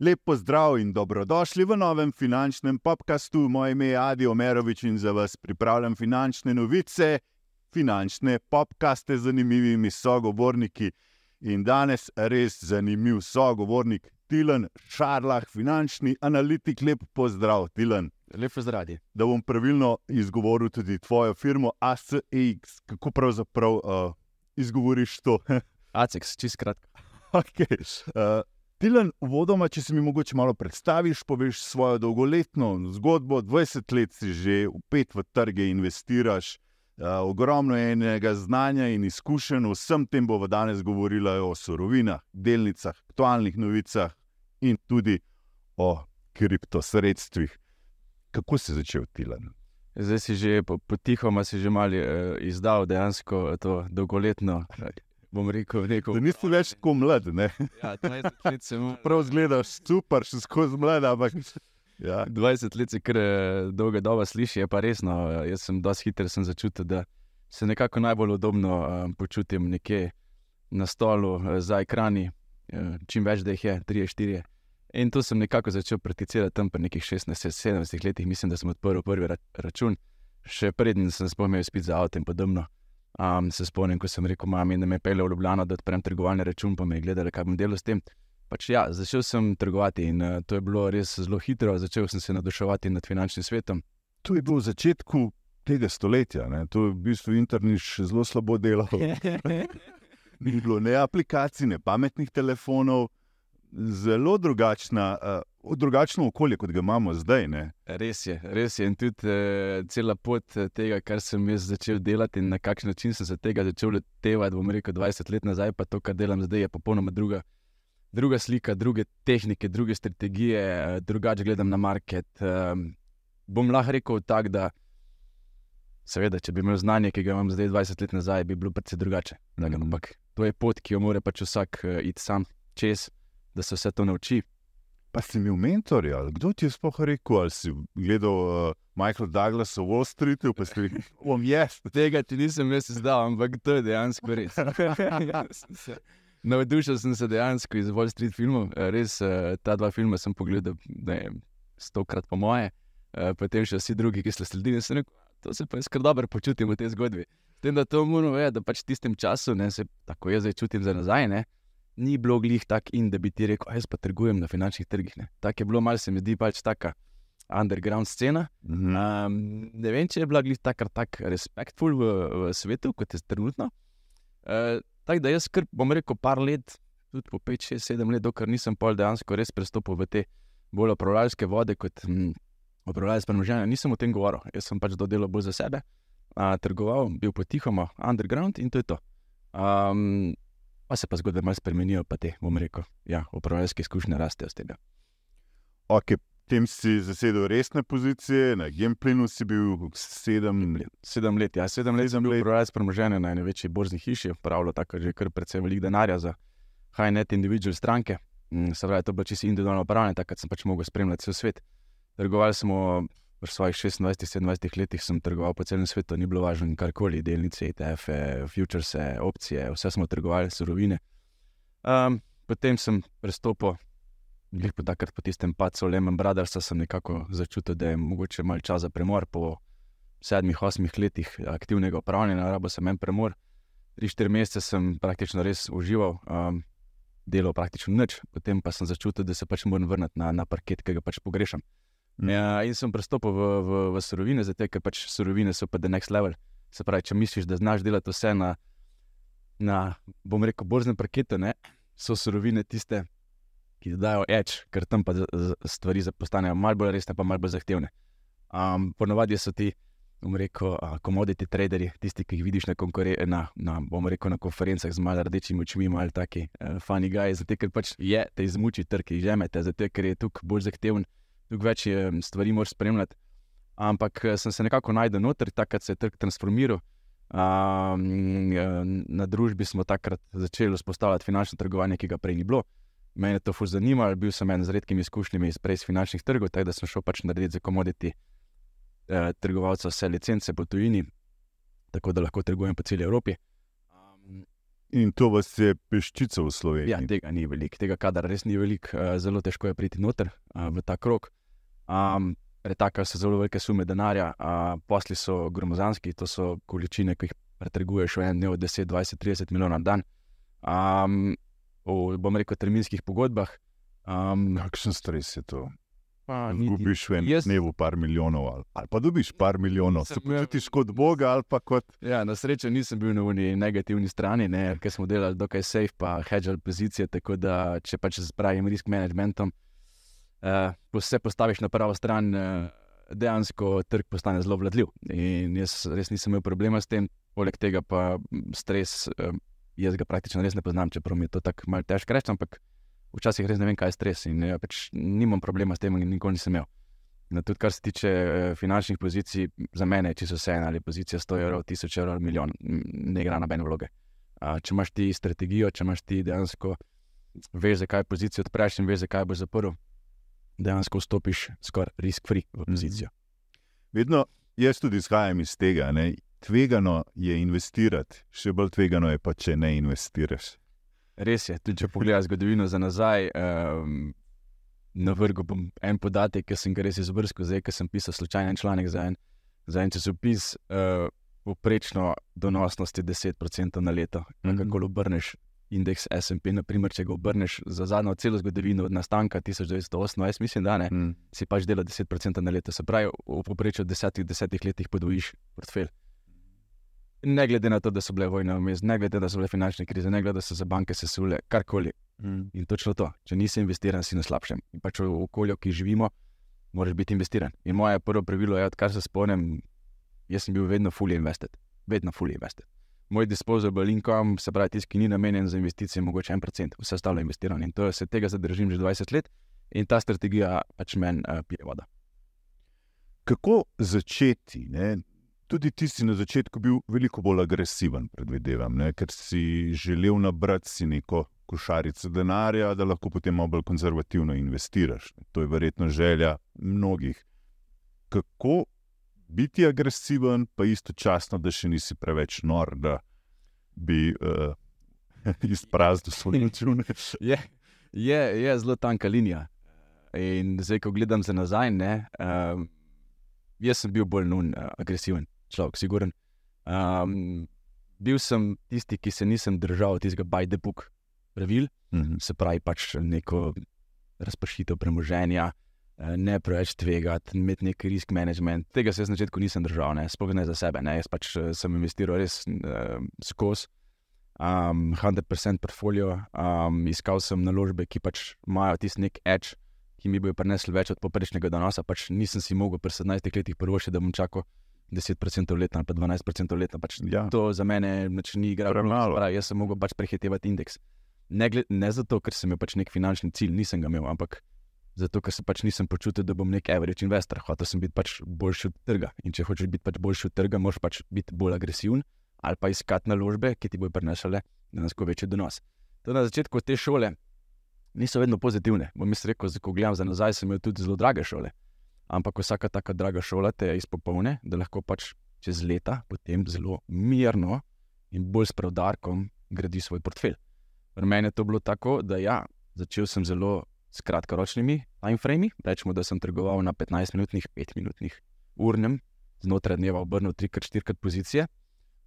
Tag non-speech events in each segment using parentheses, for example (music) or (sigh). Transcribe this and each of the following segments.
Lep pozdrav in dobrodošli v novem finančnem podkastu. Moje ime je Adi Omerovič in za vas pripravljam finančne novice, finančne podkaste z zanimivimi sogovorniki. In danes res zanimiv sogovornik, Tilan Šarlah, finančni analitik. Lep pozdrav, Tilan. Lep pozdrav. Da bom pravilno izgovoril tudi tvojo firmo ACX. Kako pravzaprav uh, izgovoriš to? (laughs) ACX, čist kratko. Okay. Uh, Tilan, uvodoma, če si mi mogoče malo predstaviš, poveš svojo dolgoletno zgodbo. 20 let si že upet v trge, investiraš, uh, ogromno je enega znanja in izkušenj. Vsem tem bomo danes govorili o surovinah, delnicah, aktualnih novicah in tudi o kriptosredstvih. Kako si začel Tilan? Zdaj si že potihoma po malo uh, izdal dejansko to dolgoletno bom rekel, rekel da nisi več tako mlad. Ja, 20 let sem. (laughs) Prav zgledaš super, še skozi mlad. Ampak, ja. 20 let se kar eh, dolga doba sliši, je pa resno. Jaz sem dosti hiter, sem začutil, da se nekako najbolj udobno um, počutim nekje na stolu za ekrani, čim več da jih je, 3-4. In to sem nekako začel prakticirati tam pri nekih 16-17 letih, mislim, da sem odprl prvi ra račun, še prednji sem spomnil spiti za avto in podobno. Um, se spomnim, ko sem rekel mami, da me pele v Ljubljano, da odprem trgovalni račun, pa me je gledala, kaj bom delal s tem. Pač, ja, začel sem trgovati in uh, to je bilo res zelo hitro, začel sem se naduševati nad finančnim svetom. To je bilo v začetku tega stoletja, ne? to je v bistvu internet še zelo slabo delal. (laughs) Ni bilo ne aplikacij, ne pametnih telefonov, zelo drugačna. Uh, drugačno okolje, kot ga imamo zdaj. Ne? Res je, res je. In tudi uh, cela pot eh, tega, kar sem jaz začel delati in na kakšen način sem se tega začel letevati, bom rekel, 20 let nazaj, pa to, kar delam zdaj, je popolnoma druga. Druga slika, druge tehnike, druge strategije, uh, drugače gledam na market. Um, bom lahko rekel tako, da seveda, če bi imel znanje, ki ga imam zdaj 20 let nazaj, bi bilo precej drugače. Mm. Ampak to je pot, ki jo mora pač vsak uh, iti sam čez, da se vse to nauči. Pa si imel mentorja, kdo ti je sploh rekel, ali si gledal uh, Michael Douglas v Wall Streetu, pa si rekel, bom jaz. (laughs) Tega ti nisem jaz izdal, ampak to je dejansko res. (laughs) Navdušil sem se dejansko iz Wall Street filmov. Res, uh, ta dva filma sem pogledal ne, stokrat po moje, uh, potem še vsi drugi, ki so sledili. Sem rekel, to se pa jaz kar dobro počutim v tej zgodbi. Tem, da to moramo vedeti, da pač v tistem času, ne, se tako jaz zdaj čutim za nazaj. Ne, ni bilo glih tako in da bi ti rekel, jaz pa trgujem na finančnih trgih. Tako je bilo, malo se mi zdi pač taka underground scena. Mm -hmm. um, ne vem, če je bila glih tako tak respektful v, v svetu, kot je trenutno. Uh, tako da jaz skrb, bom rekel, par let, tudi po 5, 6, 7 let, dokler nisem pol dejansko res prestopil v te bolj upravljalske vode kot hm, upravljalske premoženja, nisem o tem govoril. Jaz sem pač dodelal bolj za sebe, uh, trgoval, bil potihoma underground in to je to. Um, pa se pa zgodbe malo spremenijo, pa te, bom rekel, ja, upravljalske izkušnje rastejo s tega. Ok, tem si zasedel resne pozicije, na Gemplinu si bil sedem let. Sedem let, ja, sedem let sem bil upravljalec premoženja na največji borzni hiši, pravilo tako, že kar precej velik denarja za high-net individual stranke. Mm, se pravi, to je bilo čisto individualno upravljanje, takrat sem pač mogel spremljati svet. Trgovali smo v svojih 26-27 letih sem trgoval po celem svetu, ni bilo važno karkoli, delnice, ETF, futures, opcije, vse smo trgovali, surovine. Um, potem sem prestopil, glej po takrat po tistem pacu Lehman Brothers, sem nekako začutil, da je mogoče malo čas za premor po sedmih, osmih letih aktivnega upravljanja, rabo sem en premor. Tri, štiri mesece sem praktično res užival, um, delal praktično nič, potem pa sem začutil, da se pač moram vrniti na, na parket, ki ga pač pogrešam. Ja, in sem pristopil v, v, v surovine, zato ker pač surovine so pa the next level. Se pravi, če misliš, da znaš delati vse na, na bom rekel, borznem parketu, so surovine tiste, ki dajo več, ker tam pa stvari postanejo malo bolj resne, pa malo bolj zahtevne. Um, ponovadi so ti, bom rekel, komoditi uh, traderji, tisti, ki jih vidiš na, na, na, rekel, na konferencah z malo rdečimi očmi, malo taki uh, funny guy, zato ker pač je te izmuči trg, žemete, zato ker je tukaj bolj zahteven tukaj več stvari moraš spremljati. Ampak eh, sem se nekako najdel noter, takrat se je trg transformiral. Um, na družbi smo takrat začeli vzpostavljati finančno trgovanje, ki ga prej ni bilo. Mene je to fulž zanimalo, bil sem en z redkimi izkušnjami iz prej finančnih trgov, tako da sem šel pač narediti za komoditi eh, trgovalca vse licence po tujini, tako da lahko trgujem po celi Evropi. In to vas je peščica v Sloveniji. Ja, tega ni veliko, tega kadra res ni veliko, zelo težko je priti noter v ta krog. Um, Retaka so zelo velike sume denarja, uh, posli so gromozanski, to so količine, ki jih pretrguješ v enem dnevu, 10, 20, 30 milijonov na dan. Um, v, bom rekel, terminskih pogodbah. Um, Kakšen stres je to? Dobiš v enem jaz- dnevu par milijonov, ali, ali pa dobiš par milijonov, se počutiš kot Boga ali pa kot. Ja, na srečo nisem bil na uni negativni strani, ne, ker smo delali dokaj safe, pa hedžali pozicije. Tako da, če pač z pravim risk managementom uh, vse postaviš na pravo stran, uh, dejansko trg postane zelo vladljiv. In jaz res nisem imel problema s tem, poleg tega pa stres, uh, jaz ga praktično res ne poznam, čeprav mi je to tako malce težko reči, ampak včasih res ne vem, kaj je stres in uh, pač nimam problema s tem, in nikoli nisem imel. No, tudi kar se tiče eh, finančnih pozicij, za mene je čisto vse eno, ali pozicija 100 evrov, 1000 evrov, milijon, ne igra nobene vloge. A, če imaš ti strategijo, če imaš ti dejansko veš, zakaj pozicijo odpreš in veš, zakaj boš zaprl, dejansko vstopiš skoraj risk-free v pozicijo. Vedno jaz tudi izhajam iz tega. Ne? Tvegano je investirati, še bolj tvegano je pa, če ne investiraš. Res je, tudi če pogledaš zgodovino za nazaj. Um, Na vrhu bom en podatek, ki sem ga res izbrskal, zdaj, ki sem pisal slučajen članek za en, za en časopis. Uh, Poprečno donosnost je 10% na leto. Mm Mhm. -hmm. Kako obrneš indeks SP, naprimer, če ga obrneš za zadnjo celo zgodovino od nastanka 1928, mislim, da ne, Mm. si pač dela 10% na leto. Se pravi, v povprečju v desetih, desetih letih podvojiš portfelj. Ne glede na to, da so bile vojne vmes, ne glede na to, da so bile finančne krize, ne glede na to, da so se banke sesule, karkoli. Mm. In točno to, če nisi investiran, si na slabšem. In pač v okolju, ki živimo, moraš biti investiran. In moje prvo pravilo je, odkar se spomnim, jaz sem bil vedno fully invested, vedno fully invested. Moj disposable income, se pravi, tisti, ki ni namenjen za investicije, je mogoče 1%, vse ostalo je investirano. In to, se tega zadržim že 20 let in ta strategija pač meni uh, pije voda. Kako začeti? Ne? Tudi ti si na začetku bil veliko bolj agresiven, predvidevam, ne? ker si želel nabrati neko košarico denarja, da lahko potem malo bolj konzervativno investiraš. To je verjetno želja mnogih. Kako biti agresiven, pa istočasno, da še nisi preveč nor, da bi uh, (laughs) izpraznil svoje (laughs) račune. Je, je, je zelo tanka linija. In zdaj, ko gledam za nazaj, ne, um, jaz sem bil bolj nun, uh, agresiven človek, siguren. Um, bil sem tisti, ki se nisem držal tistega by the book pravil, Mhm. se pravi, pač neko razpršitev premoženja, eh, ne preveč tvegati, imeti nek risk management. Tega se jaz na začetku nisem držal, ne, sploh ne za sebe. Ne. Jaz pač eh, sem investiral res uh, skozi. Um, 100% portfolio, um, iskal sem naložbe, ki pač imajo tisti nek edge, ki mi bojo prinesli več od poprečnega donosa. Pač nisem si mogel pri 17 letih prvošiti, da bom čakal 10% letno ali pa 12% letno. Pač Ja. To za mene pač ni igralo. Premalo. Se pravi, Jaz sem mogel pač prehitevati indeks. Ne, ne zato, ker sem imel pač nek finančni cilj, nisem ga imel, ampak zato, ker se pač nisem počutil, da bom nek average investor. Hotel sem biti pač boljši od trga. In če hočeš biti pač boljši od trga, moraš pač biti bolj agresiven ali pa iskati naložbe, ki ti bodo prinesle dejansko večji donos. To na začetku te šole niso vedno pozitivne. Bom jaz rekel, ko gledam za nazaj, sem imel tudi zelo drage šole. Ampak vsaka taka draga šola te izpopolne, da lahko pač čez leta potem zelo mirno in bolj s preudarkom gradi svoj portfelj. Pri meni je to bilo tako, da ja, začel sem zelo s kratkoročnimi timeframi, rečemo, da sem trgoval na 15-minutnih, 5-minutnih, urnem, znotraj dneva obrnil 3-4 pozicije.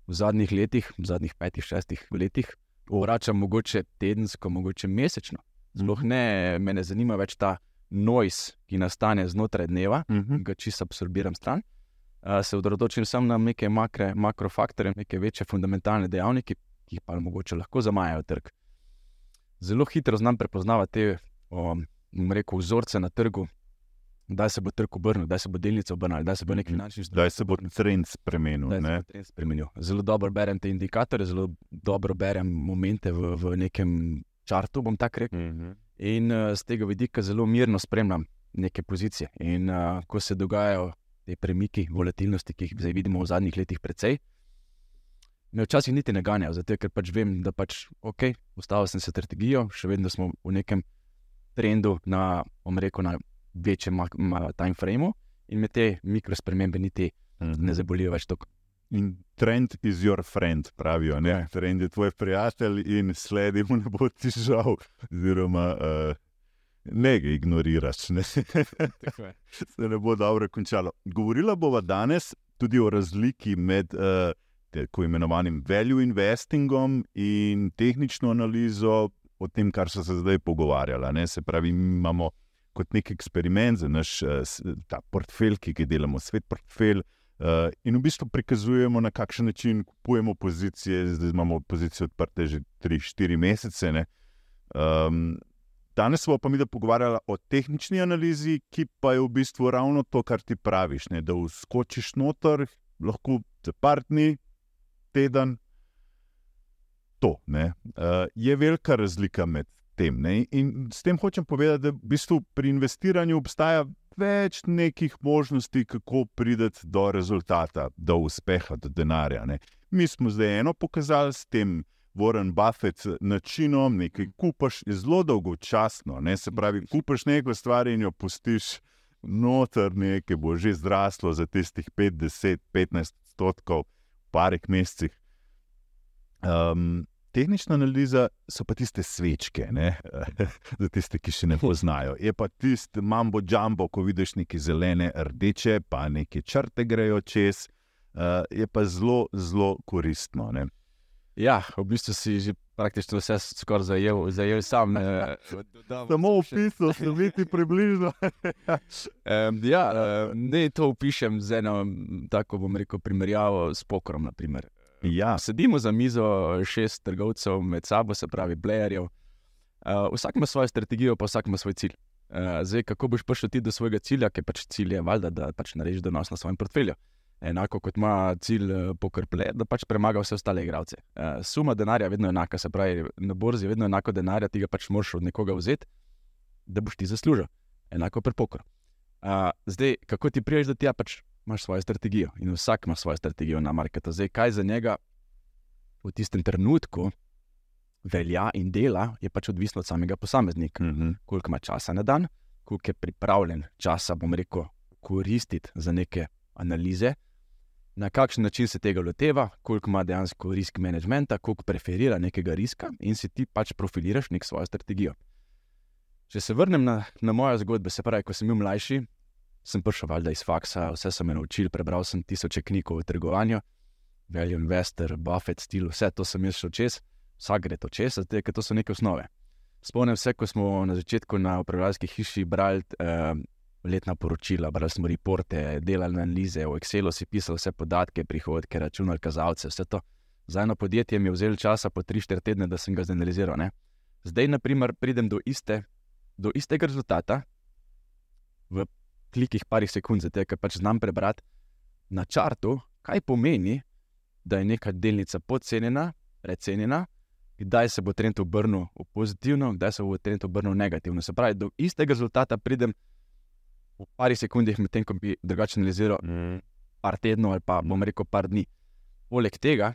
V zadnjih letih, v zadnjih 5-6 letih, vračam mogoče tedensko, mogoče mesečno. Sploh ne, me zanima več ta noise, ki nastane znotraj dneva, Mhm. ga čisto absorbiram stran. Uh, se odročim samo na neke makre, makrofaktorje, neke večje fundamentalne dejavnike, ki jih pa mogoče lahko zamajajo trg. Zelo hitro znam prepoznavati te um, rekel, vzorce na trgu, kdaj se bo trg obrnil, kdaj se bo delnica obrnila, kdaj se bo nek Mhm. finančni Kdaj se bo trend spremenil? Bo trend spremenil. Zelo dobro berem te indikatorje, zelo dobro berem momente v, v nekem čartu, bom tako rekel. Mhm. In uh, z tega vidika zelo mirno spremljam neke pozicije. In uh, ko se dogajajo te premiki, volatilnosti, ki jih zdaj vidimo v zadnjih letih, precej, me včasih niti ne ganjajo, zato ker pač vem, da pač ok, ustavil sem se strategijo, še vedno smo v nekem trendu na, bom rekel, na večjem time frameu in me te mikrospremembe niti Mhm. ne zabolijo več tako. In trend is your friend, pravijo. Ne? Ja. Trend je tvoj prijatelj in sledi mu ne bo ti žal. Oziroma, uh, ne ga ignoriraš, ne? (laughs) Se ne bo dobro končalo. Govorila bova danes tudi o razliki med uh, tako imenovanim value investingom in tehnično analizo, o tem, kar so se zdaj pogovarjala. Ne? Se pravi, mi imamo kot nek eksperiment za naš ta portfelj, ki ga delamo, svet portfelj. Uh, in v bistvu prikazujemo, na kakšen način kupujemo pozicije. Zdaj imamo pozicije odprte že 3-4 mesece. ne. Um, danes smo pa mi da pogovarjali o tehnični analizi, ki pa je v bistvu ravno to, kar ti praviš. Ne? Da vskočiš noter, lahko za par dni, teden. To ne, uh, je velika razlika med tem. Ne? In s tem hočem povedati, da v bistvu pri investiranju obstaja več nekih možnosti, kako priti do rezultata, do uspeha, do denarja. Ne? Mi smo zdaj eno pokazali s tem. Warren Buffett načinom, nekaj kupaš, je zelo dolgočasno. Ne? Se pravi, kupaš neko stvar in jo pustiš noter, nekaj bo že zraslo za tistih 5, 10, 15 odstotkov v parih mesecih. Um, tehnična analiza so pa tiste svečke, ne? (laughs) za tiste, ki še ne poznajo. Je pa tisti mambo jumbo, ko vidiš neke zelene, rdeče, pa neke črte grejo čez. Uh, je pa zelo, zelo koristno. Ne? Ja, v bistvu si že praktično vse skoraj zajel, zajel sam. eh, dodam Samo opisal sem biti približno. (laughs) Um, ja, uh, ne to opišem z eno tako, bom rekel, primerjavo s pokrom. Naprimer. Ja, Sedimo za mizo šest trgovcev med sabo, se pravi, playerjev. Uh, vsak ima svojo strategijo, pa vsak ima svoj cilj. Uh, zdaj, kako boš prišel ti do svojega cilja, ki pač cilj je valjda, da pač narediš donos na svojem portfelju. Enako kot ima cilj poker play, da pač premaga vse ostale igralce. Uh, suma denarja je vedno enaka, se pravi, na borzi je vedno enako denarja, ti ga pač moraš od nekoga vzeti, da boš ti zaslužil. Enako pri pokru. Uh, zdaj, kako ti priješ do tega, pač imaš svojo strategijo in vsak ima svojo strategijo na marketu. Zdaj, kaj za njega v tistem trenutku velja in dela, je pač odvisno od samega posameznika. mhm. Koliko ima časa na dan, koliko je pripravljen časa, bom rekel, koristiti za neke analize, na kakšen način se tega loteva, koliko ima dejansko risk managementa, koliko preferira nekega riska in si ti pač profiliraš nek svojo strategijo. Če se vrnem na, na moje zgodbe, se pravi, ko sem bil mlajši, sem prišel valjda iz faksa, vse sem me naučil, prebral sem tisoče knjig o trgovanju, Value Investor, Buffett, stil, vse to sem jaz šel čez, vsak gre to čez, zato ker to so neke osnove. Spomnim se, ko smo na začetku na upravljalski hiši brali eh, letna poročila, brali smo reporte, delali analize, v Excelu si pisali vse podatke, prihodke, računali kazalce, vse to. Za eno podjetje mi je vzelo časa po 3-4 tedne, da sem ga zanaliziral. Ne? Zdaj, na primer, pridem do, iste, do istega rezultata v klikih parih sekund, zato ker pač znam prebrati na čartu, kaj pomeni, da je neka delnica podcenjena, precenjena, kdaj se bo trend obrnil v pozitivno, kdaj se bo trend obrnil v negativno. Se pravi, do istega rezultata pridem v parih sekundah, medtem ko bi drugače analiziral par tednov ali pa bom rekel par dni. Poleg tega,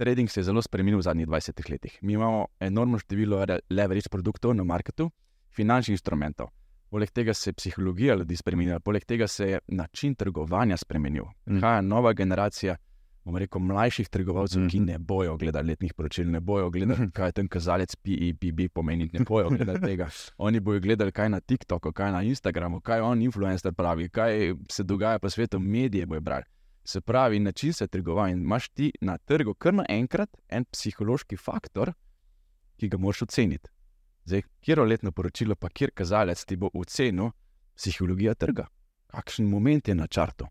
trading se je zelo spremenil v zadnjih 20 letih. Mi imamo enormno število leverage produktov na marketu, finančnih instrumentov. Poleg tega se je psihologija ljudi spremenila, poleg tega se je način trgovanja spremenil. Prihaja nova generacija, bom rekel, mlajših trgovalcev, ki Mhm. ne bojo gledali letnih poročil, ne bojo gledali, (laughs) kaj ten kazalec PEPB pomeni, ne bojo gledali tega. (laughs) Oni bojo gledali, kaj na TikToku, kaj na Instagramu, kaj on influencer pravi, kaj se dogaja po svetu, medije bojo brali. Se pravi, način se trgovanja. In imaš ti na trgu kar naenkrat en psihološki faktor, ki ga moraš oceniti. Zdaj, kjer letno poročilo, pa kjer kazalec ti bo ocenil psihologija trga, kakšen moment je na čartu,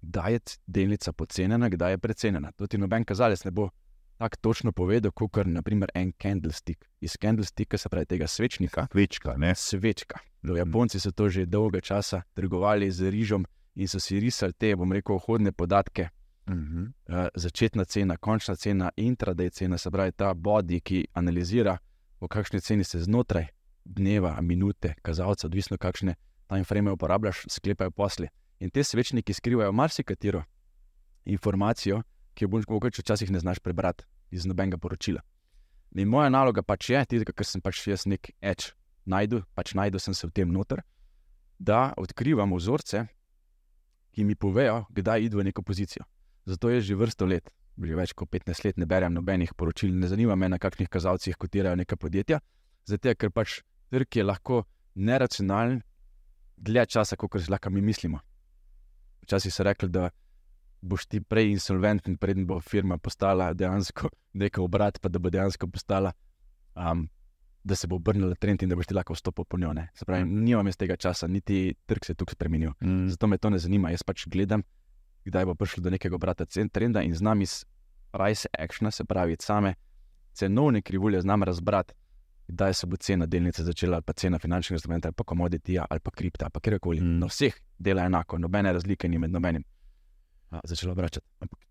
kdaj je delnica podcenjena, kdaj je precenjena. To ti noben kazalec ne bo tako točno povedal, kot je naprimer en candlestick. Iz candlesticka, se pravi tega svečnika, Večka, ne? svečka. No, Japonci so to že dolgo časa trgovali z rižom in so si risali te, bom rekel, vhodne podatke. Mhm. Uh, začetna cena, končna cena, intraday cena, se pravi ta body, ki analizira, v kakšni ceni se znotraj dneva, minute, kazalca, odvisno kakšne time frame uporabljaš, sklepajo posli. In te svečniki skrivajo marsikatero informacijo, ki jo mogoče včasih ne znaš prebrati iz nobenega poročila. In moja naloga pač je, tistega, ker sem pač jaz nek edge najdu, pač najdu sem se v tem noter, da odkrivam vzorce, ki mi povejo, kdaj idu v neko pozicijo. Zato je že vrsto let, že več kot 15 let, ne berem nobenih poročil, ne zanima me, na kakšnih kazalcih kotirajo neka podjetja. Zato, ker pač trg je lahko neracionalen, dlje časa, kot si lahko mi mislimo. Včasih so rekli, da boš ti prej insolventen, preden bo firma postala dejansko nekaj obrat, pa da bo dejansko postala. Um, Da se bo obrnil trend in da boš ti lahko vstopil po njo. Se pravi, mm. nimam iz tega časa, niti trg se je tukaj spremenil. Mm. Zato me to ne zanima. Jaz pač gledam, kdaj bo prišlo do nekega obrata trenda in znam iz price actiona, se pravi, same cenovne krivulje, znam razbrati, kdaj se bo cena delnice začela, ali pa cena finančnega instrumenta, ali pa komoditija, ali pa kripta, ali pa kjerkoli. Mm. No, vseh dela enako, nobene razlike ni med nobenim. Začelo vračati.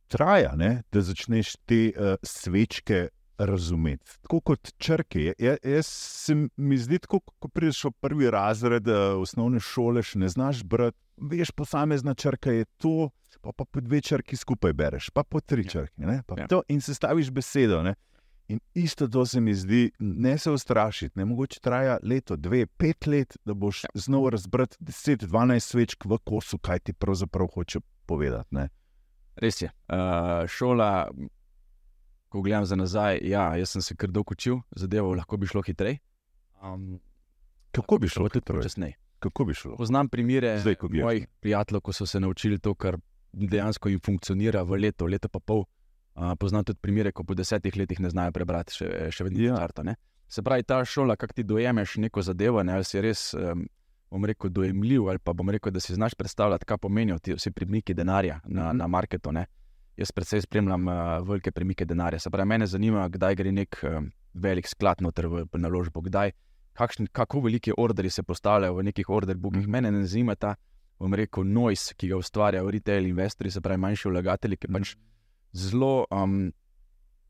Traja, ne, da začneš te uh, svečke razumeti. Tako kot črke. Ja, jaz se mi zdi, tako, ko prideš v prvi razred uh, osnovne šole, še ne znaš brati, veš, posamezna črka je to, pa, pa po dve črki skupaj bereš, pa po tri ja. črke. Ja. In se staviš besedo. Ne? In isto to se mi zdi, ne se ustrašiti, ne mogoče traja leto, dve, pet let, da boš ja. znova razbral 10-12 svečk v kosu, kaj ti pravzaprav hoče povedati. Ne? Res je. Uh, šola, ko gledam za nazaj, ja, jaz sem se kar dolgo učil, zadevo lahko bi šlo hitreje. Um, Kako bi šlo tudi počasneje? Kako bi šlo? Poznam primere Zdaj, mojih prijateljev, ko so se naučili to, kar dejansko jim funkcionira v leto, leto pa pol. Uh, poznam tudi primere, ko po desetih letih ne znajo prebrati, še, še vedno ja. črta. Se pravi, ta šola, kako ti dojemeš neko zadevo, ne, ali si res, um, bom rekel, dojemljiv, ali pa bom rekel, da si znaš predstavljati, kaj pomenijo ti vsi premiki denarja na, mm. na marketu. Ne. Jaz predvsej spremljam uh, velike premike denarja. Se pravi, mene zanima, kdaj gre nek um, velik sklad noter v, naložbo, kdaj kakšni, kako veliki orderi se postavljajo v nekih orderbookih. Mm. Mene ne zanima ta, bom rekel, noise, ki ga ustvarjajo retail investorji, se pravi, manjši vlagatelji, ki pač zelo, um,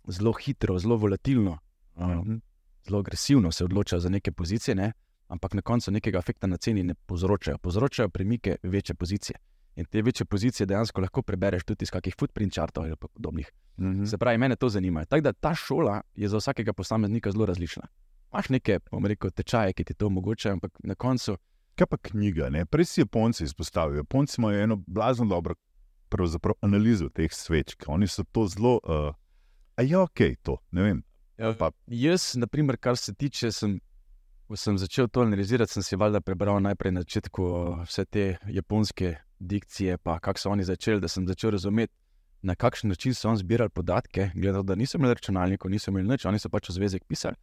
zelo hitro, zelo volatilno, um, mm. zelo agresivno se odločajo za neke pozicije, ne? ampak na koncu nekega efekta na ceni ne povzročajo. Povzročajo premike večje pozicije. In te večje pozicije dejansko lahko prebereš tudi iz kakih footprint chartov ali podobnih. Mm -hmm. Se pravi, mene to zanima. Tako da ta šola je za vsakega posameznika zelo različna imaš neke, bom rekel, tečaje, ki ti to omogočajo, ampak na koncu. Kaj pa knjiga? Ne? Prej si Japonci izpostavili. Japonci imajo eno blazno dobro analizo teh svečk. Oni so to zelo. Uh, a je ok, to ne vem. Ja, jaz, naprimer, kar se tiče, sem, ko sem začel to analizirati, sem si valjda prebral najprej na začetku vse te japonske dikcije, pa kako so oni začeli, da sem začel razumeti. Na kakšen način so oni zbirali podatke, gledano, da niso imeli računalnikov, niso imeli nič, oni so pač v zvezek pisali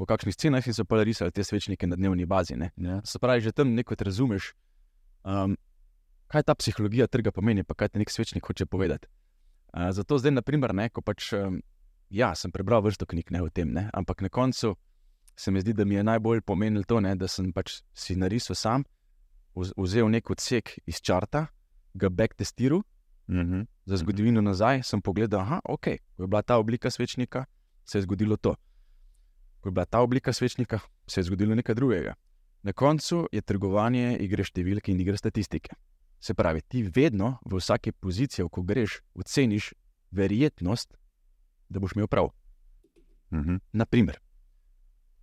po kakšnih cenah so pa risali te svečnike na dnevni bazi. Ne? Ja. Se pravi, že tam nekaj razumeš, um, kaj ta psihologija trga pomeni, pa kaj ti nek svečnik hoče povedati. Uh, zato zdaj, naprimer, ne, ko pač, um, ja, sem prebral vrsto knjig ne, o tem, ne, ampak na koncu se mi zdi, da mi je najbolj pomenilo to, ne, da sem pač si narisal sam, vzel nek odsek iz črta, ga backtestiral. Uh mhm. -huh. Za zgodovino nazaj sem pogledal, da okay, je bila ta oblika svečnika, se je zgodilo to ko je bila ta oblika svečnika, se je zgodilo nekaj drugega. Na koncu je trgovanje igre številk in igre statistike. Se pravi, ti vedno v vsaki poziciji, ko greš, oceniš verjetnost, da boš imel prav. Uh mhm. -huh. Naprimer,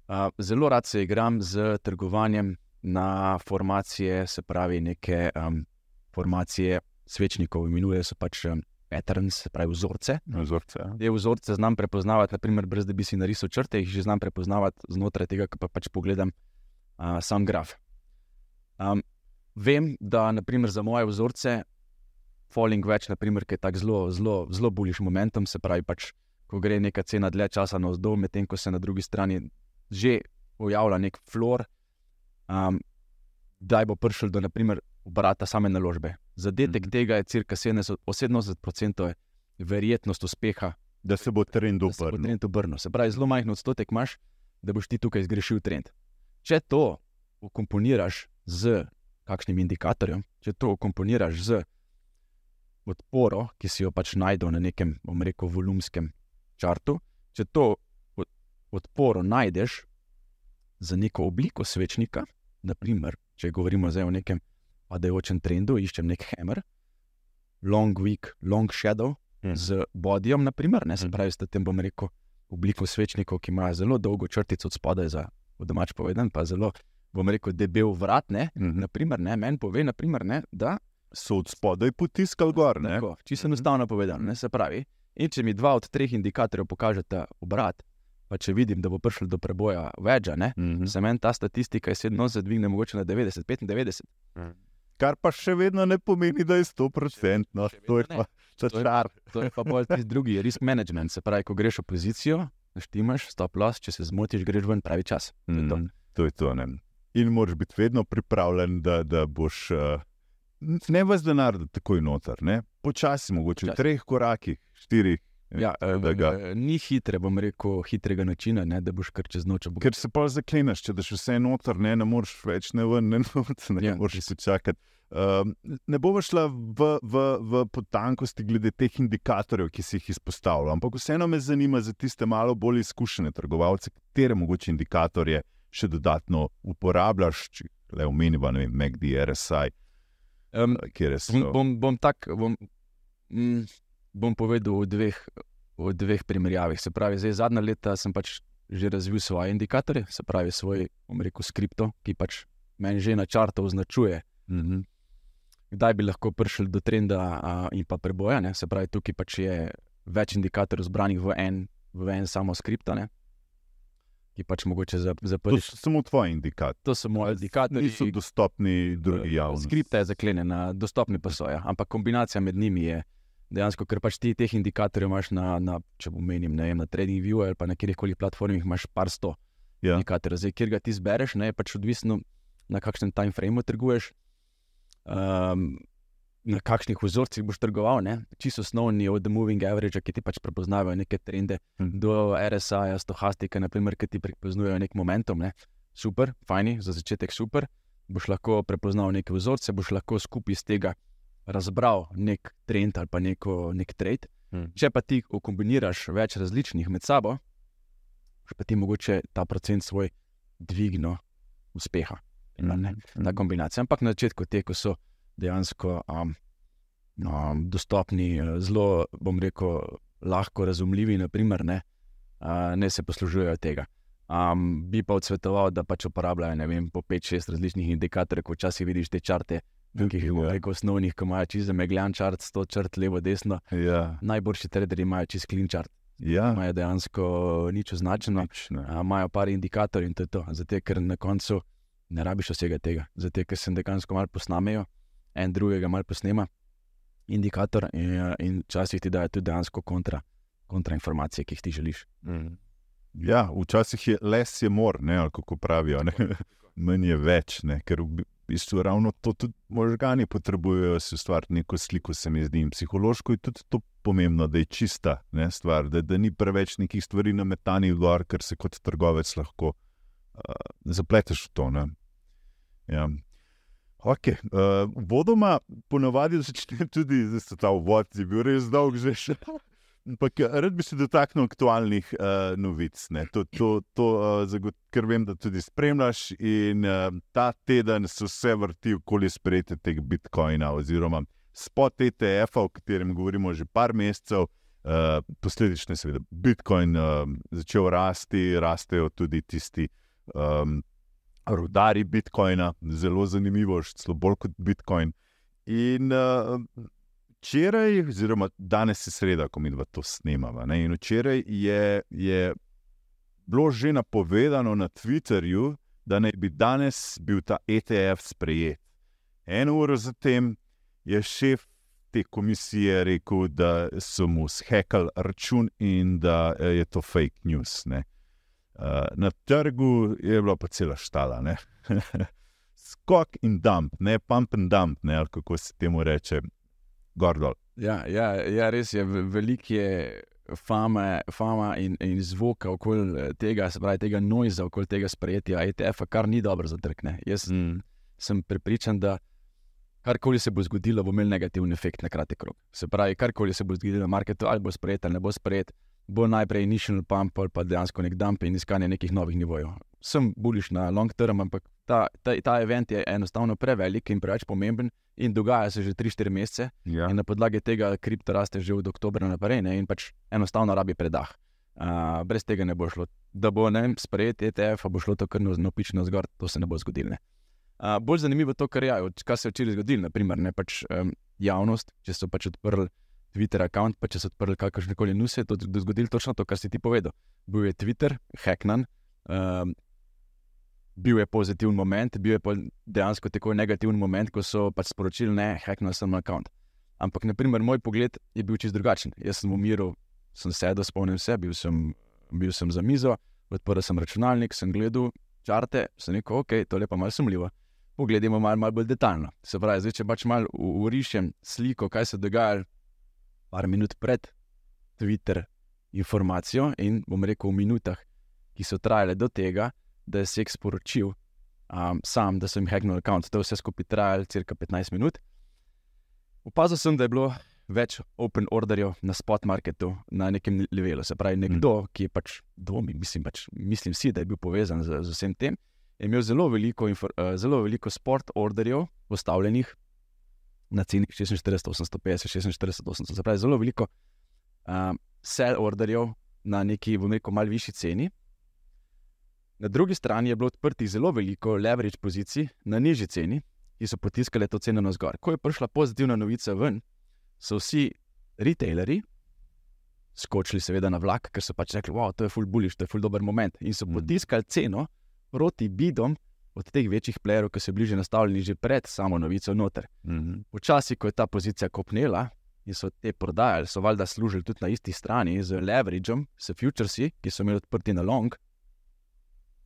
uh, zelo rad se igram z trgovanjem na formacije, se pravi, neke um, formacije svečnikov, imenujejo se pač um, patterns, pravi vzorce. vzorce ja. Te vzorce znam prepoznavati, naprimer, brez da bi si narisal črte, jih že znam prepoznavati znotraj tega, ki pa pač pogledam uh, sam graf. Um, vem, da naprimer, za moje vzorce, falling več, naprimer, ki je tako zelo, zelo, zelo buljiš momentum, se pravi, pač, ko gre neka cena dlje časa na vzdolj, medtem ko se na drugi strani že pojavlja nek flor, um, da bo prišel do naprimer, obrata same naložbe. Zadetek mm. tega je cirka 70% verjetnost uspeha, da se bo trend obrnil. Se pravi, zelo majhen odstotek imaš, da boš ti tukaj zgrešil trend. Če to ukomponiraš z kakšnim indikatorjem, če to ukomponiraš z podporo, ki si jo pač najdeš na nekem, bom rekel, volumskem črtu, če to podporo najdeš za neko obliko svečnika, naprimer, če govorimo zdaj o nekem padajočem trendu, iščem nek hammer, long week, long shadow mm. z bodijem, naprimer, ne se mhm. pravi, da tem bom rekel, obliko svečnikov, ki imajo zelo dolgo črtico od spodaj, za domač povedan, pa zelo, bom rekel, debel vrat, ne, mm naprimer, ne, meni pove, naprimer, ne, da so od spodaj potiskali gor. Čisto enostavno povedano. Se pravi, in če mi dva od treh indikatorjev pokažete obrat, pa če vidim, da bo prišlo do preboja večja, mm -hmm. se meni ta statistika iz 70 dvigne mogoče na 90, 95. Mm. Kar pa še vedno ne pomeni, da je 100%. No, to je pa čar. To je pa bolj tisti drugi, risk management. Se pravi, ko greš v pozicijo, štimaš, stop loss, če se zmotiš, greš ven pravi čas. To je to. Mm, to, je to In moraš biti vedno pripravljen, da, da boš. Uh, Ne vas denar, da takoj noter, ne? počasi, mogoče v treh korakih, štirih. Ja, ga... Ni hitre, bom rekel, hitrega načina, ne, da boš kar čez noč. Ker se pa zakleneš, če daš vse noter, ne, ne moreš več ne ven, ne, ne, ne ja. moreš se čakati. Uh, ne bomo šla v, v, v potankosti glede teh indikatorjev, ki si jih izpostavljal, ampak vseeno me zanima za tiste malo bolj izkušene trgovalce, katere mogoče indikatorje še dodatno uporabljaš, če le omeniva, ne vem, MACD, RSI. Um, bom, bom, tak, bom, mm, bom povedal v dveh, v dveh primerjavah. Se pravi, zdaj, zadnja leta sem pač že razvil svoje indikatorje, se pravi, svoj, bom rekel, skripto, ki pač meni že na črtu označuje, mm -hmm. kdaj bi lahko prišel do trenda a, in pa preboja. Ne? Se pravi, tukaj pač je več indikatorjev zbranih v en, v en samo skript. Ki pač mogoče zapreti. To so samo tvoji indikatorji. To so moji indikatorji. Niso dostopni drugi javnosti. Skripta je zaklenjena, dostopni pa so. Ja. Ampak kombinacija med njimi je, dejansko, ker pač ti teh indikatorjev imaš na, na če pomenim, ne vem, na TradingView ali pa na kjerkoli platformi, imaš par sto ja. indikatorjev. Zdaj, kjer ga ti zbereš, ne, je pač odvisno, na kakšnem time frameu trguješ, um, na kakšnih vzorcih boš trgoval. Čisto osnovni od The Moving Average, ki ti pač prepoznavajo neke trende, hm. do RSA, Stohastika, naprimer, ki ti prepoznajo nek momentum. Ne. Super, fajni, za začetek super. Boš lahko prepoznal neke vzorce, boš lahko skupaj iz tega razbral nek trend ali pa neko, nek trade. Hmm. Če pa ti kombiniraš več različnih med sabo, pa ti mogoče ta procent svoj dvigno uspeha. Hmm. Ta kombinacija. Ampak na začetku te, ko so dejansko um, um, dostopni, zelo, bom rekel, lahko razumljivi, naprimer, ne, uh, ne se poslužujejo tega. Um, bi pa odsvetoval, da pač uporabljajo vem, po 5-6 različnih indikatorjev, ko včasih vidiš te črte, Tukaj je nekaj osnovnih, ko imajo čez megljan črt, sto črt, levo, desno. Ja. Najboljši traderji imajo čez klin črt. Ja. Imajo dejansko nič označeno, imajo par indikatorjev in to je to. Zato, ker na koncu ne rabiš vsega tega. Zato, ker se dejansko malo posnamejo, en drugega malo posnema, indikator in, in včasih ti dajo tudi dejansko kontra, kontra informacije, ki jih ti želiš. Mm. Ja, včasih je les je mor, ne, kako pravijo. (laughs) Meni je več, ne, ker v bistvu ravno to tudi možgani potrebujejo, se ustvariti neko sliko, se mi zdi. In psihološko je tudi to pomembno, da je čista ne, stvar, da, da ni preveč nekih stvari na metani gor, ker se kot trgovec lahko uh, zapleteš v to. Ja. Okay. Uh, vodoma, ponovadi začne tudi, da se ta vod je bil res dolg že. Ampak eh, rad bi se dotaknil aktualnih uh, novic, to, to, to, uh, ker vem, da tudi spremljaš. In uh, ta teden se vse vrti okoli sprejetja tega Bitcoina, oziroma spot ETF-a, o katerem govorimo že par mesecev. Uh, posledično, seveda, Bitcoin uh, začel rasti, rastejo tudi tisti um, rudari Bitcoina, zelo zanimivo, še bolj kot Bitcoin. In uh, včeraj, oziroma danes je sreda, ko mi to snemamo. In včeraj je, je bilo že napovedano na Twitterju, da naj bi danes bil ta ETF sprejet. Eno uro zatem je šef te komisije rekel, da so mu zhekali račun in da je to fake news. Ne. Na trgu je bila pa cela štala. (laughs) Skok in dump, ne pump and dump, ne, kako se temu reče, gordol. Ja, ja, ja, res je, veliko je fama, fama in, in zvoka okoli eh, tega, se pravi, tega noiza okoli tega sprejetja ETF-a, kar ni dobro za trg. Jaz mm. sem prepričan, da karkoli se bo zgodilo, bo imel negativen efekt na kratek rok. Se pravi, karkoli se bo zgodilo na marketu, ali bo sprejet ali ne bo sprejet, bo najprej initial pump ali pa dejansko nek dump in iskanje nekih novih nivojev. Sem buliš na long term, ampak ta, ta, ta event je enostavno prevelik in preveč pomemben in dogaja se že 3-4 mesece. Ja. Na podlagi tega kripto raste že od oktobra naprej ne? in pač enostavno rabi predah. Uh, brez tega ne bo šlo. Da bo ne, sprejet ETF, bo šlo to kar nopično zgor, to se ne bo zgodilo. Uh, bolj zanimivo je to, kar, je, kar se je včeraj zgodilo. Naprimer, ne, pač, um, javnost, če so pač odprli Twitter račun, pa če so odprli kakršne koli nuse, to je zgodilo točno to, kar si ti povedal. Bil je Twitter, hacknan, um, bil je pozitiven moment, bil je dejansko tako negativen moment, ko so pač sporočili, ne, hacknan sem račun. Ampak, naprimer, moj pogled je bil čist drugačen. Jaz sem v miru, sem sedel, spomnil se, bil sem, bil sem za mizo, odprl sem računalnik, sem gledal črte, sem rekel, ok, to je pa malce sumljivo. Pogledamo malo mal bolj detaljno. Se pravi, zdaj, če pač malo urišem sliko, kaj se dogaja, par minut pred Twitter informacijo in bom rekel v minutah, ki so trajale do tega, da je seks sporočil um, sam, da sem jim hacknil račun. To je vse skupaj trajalo cirka 15 minut. Opazil sem, da je bilo več open orderjev na spot marketu na nekem levelu. Se pravi, nekdo, mm. ki je pač dvomi, mislim, pač, mislim si, da je bil povezan z, z vsem tem, je imel zelo veliko, uh, zelo veliko spot orderjev postavljenih na ceni 46, 850, 46, 800. Se pravi, zelo veliko um, sell orderjev na neki, bom rekel, malce višji ceni. Na drugi strani je bilo odprtih zelo veliko leverage pozicij na nižji ceni, ki so potiskale to ceno navzgor. Ko je prišla pozitivna novica ven, so vsi retailerji skočili, seveda, na vlak, ker so pač rekli, wow, je to full bullish, to je full dober moment. In so mm. potiskali ceno proti bidom, od teh večjih playerov, ki so bili že nastavljeni že pred samo novico noter. Včasih, mm -hmm. ko je ta pozicija kopnela in so te prodajali, so valjda služili tudi na isti strani z leverageom, s futuresi, ki so imeli odprti na long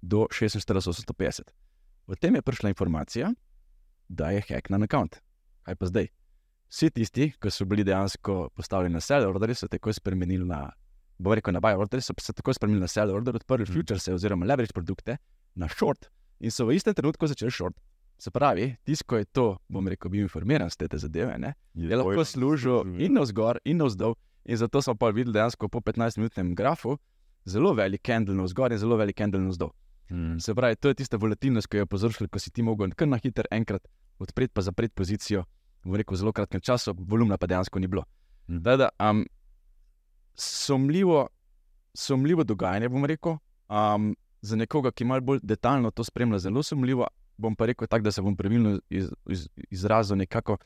do 46-850. Potem je prišla informacija, da je hack na account. Kaj pa zdaj? Vsi tisti, ki so bili dejansko postavljeni na sell order, so takoj spremenili na. Bo rekel, na buy order, so se takoj spremenili na sell order, odprli mm. futures oziroma leverage produkte na short, in so v istem trenutku začeli šort. Se pravi, tisto, ko je to, bom rekel, bil informiran z te zadeve, ne, je, je lahko služil in navzgor, in navzdol. In zato smo pa videli dejansko po 15-minutnem grafu zelo velik candle navzgor in zelo velik candle navzdol. Hmm. Se pravi, to je tista volatilnost, ki jo je povzročila, ko si ti mogel kar na hiter enkrat odpreti, pa zapreti pozicijo v rekel, zelo kratkem času, volumna pa dejansko ni bilo. Hmm. Da, da, um, sumljivo, sumljivo dogajanje, bom rekel. Um, za nekoga, ki malo bolj detaljno to spremlja, zelo sumljivo. Bom pa rekel tako, da se bom pravilno iz, iz, izrazil, nekako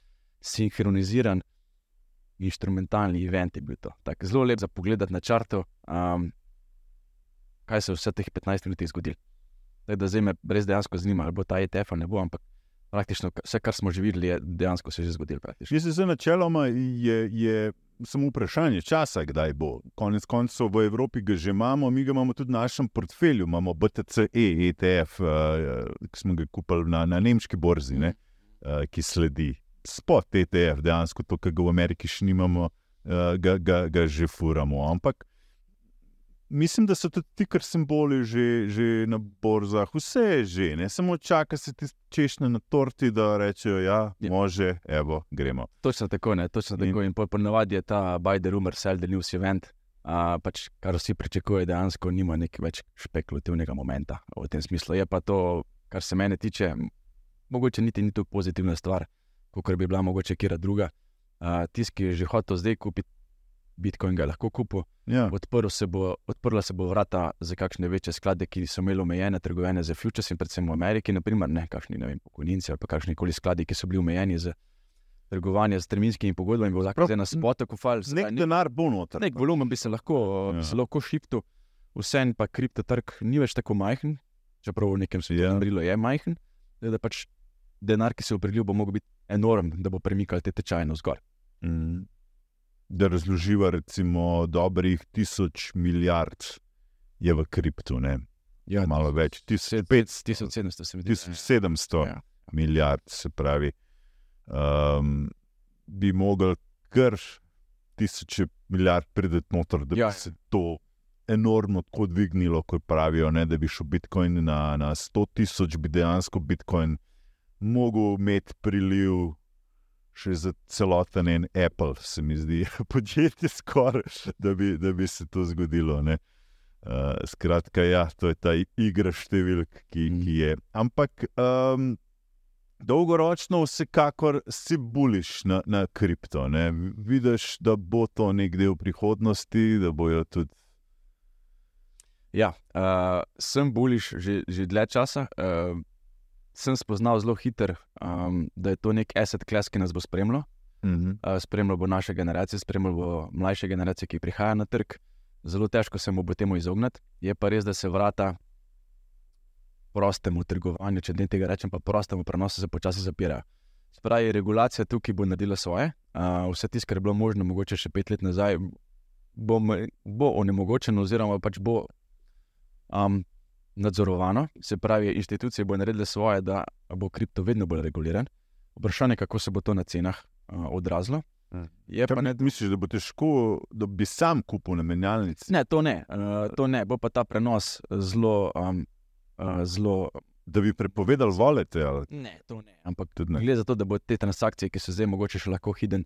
sinhroniziran instrumentalni event je bil to. Tak, zelo lep za pogled na črto, um, kaj se je vse teh 15 minut zgodilo. Da zdaj me res dejansko zanima, ali bo ta ETF ali ne bo, ampak praktično vse, kar smo že videli, je dejansko se že zgodilo. Jaz se načeloma je. je samo vprašanje časa, kdaj bo. Konec koncev v Evropi ga že imamo, mi ga imamo tudi v našem portfelju, imamo BTC, -E, ETF, uh, eh, ki smo ga kupili na, na nemški borzi, ne, uh, ki sledi. Spot ETF, dejansko to, kar ga v Ameriki še nimamo, uh, ga, ga, ga že furamo. Ampak mislim, da so tudi ti, kar simboli, že, že na borzah, vse je že, ne samo čaka se ti češnje na torti, da rečejo, ja, ja. može, evo, gremo. Točno tako, ne, točno tako. In, in ponovadi je ta Biden rumor, sell the news event. Uh, pač, kar vsi pričakujejo, dejansko nima nekaj več špekulativnega momenta v tem smislu. Je pa to, kar se mene tiče, mogoče niti ni tako pozitivna stvar, kot bi bila mogoče kera druga. Uh, Tisti, ki je že hotel zdaj kupiti Bitcoin ga lahko kupil. Ja. Odprl se bo, odprla se bo vrata za kakšne večje sklade, ki so imeli omejene trgovine za futures in predvsem v Ameriki, naprimer, ne kakšni ne vem, pokojninci ali kakšni koli skladi, ki so bili omejeni za trgovanje z terminskimi pogodbami, bo lahko zdaj na spotu kufal. Nek denar bo noter. Nek volumen bi se lahko, ja. bi se lahko šiptu, vsem pa kriptotrg ni več tako majhen, čeprav v nekem svetu ja. je majhen, da, pač denar, ki se je opredelil, bo mogel biti enormen, da bo premikal te tečaje na vzgor. Mm da razloživa, recimo, dobrih tisoč milijard je v kriptu. Ja, malo več, 1700, 1700 ja. milijard, se pravi. Um, bi mogel kar tisoče milijard prideti noter, da ja. bi se to enormno tako dvignilo, kot pravijo, ne? da bi šel Bitcoin na, na 100 tisoč, bi dejansko Bitcoin mogel imeti priliv še za celoten en Apple, se mi zdi, (laughs) podjetje skoraj, da, da bi se to zgodilo. Uh, skratka, ja, to je ta igra številk, ki, mm. ki je. Ampak um, dolgoročno, vsekakor si buliš na, na kripto. Ne? Vidiš, da bo to nekde v prihodnosti, da bojo tudi. Ja, uh, sem buliš že, že dlje časa. Uh, sem spoznal zelo hitro, um, da je to nek asset class, ki nas bo spremljal. Uh -huh. uh, spremljal bo naše generacije, spremljal bo mlajše generacije, ki prihajajo na trg. Zelo težko se mu bo temu izogniti. Je pa res, da se vrata prostemu trgovanju, če ne tega rečem, pa prostemu prenosu se počasi zapirajo. Spravi, regulacija tukaj bo naredila svoje. Uh, vse tisto, kar je bilo možno, mogoče še pet let nazaj, bo, bo onemogočeno, oziroma pač bo um, nadzorovano, se pravi, institucije bodo naredile svoje, da bo kripto vedno bolj reguliran. Vprašanje je, kako se bo to na cenah uh, odrazilo. Hmm. Ne, misliš, da bo težko, da bi sam kupil na menjalnici? Ne, to ne, uh, to ne, bo pa ta prenos zelo. Um, uh, zelo Da bi prepovedali volete? Ne, to ne. Ampak ne. gre za to, da bo te transakcije, ki so zdaj mogoče še lahko hidden,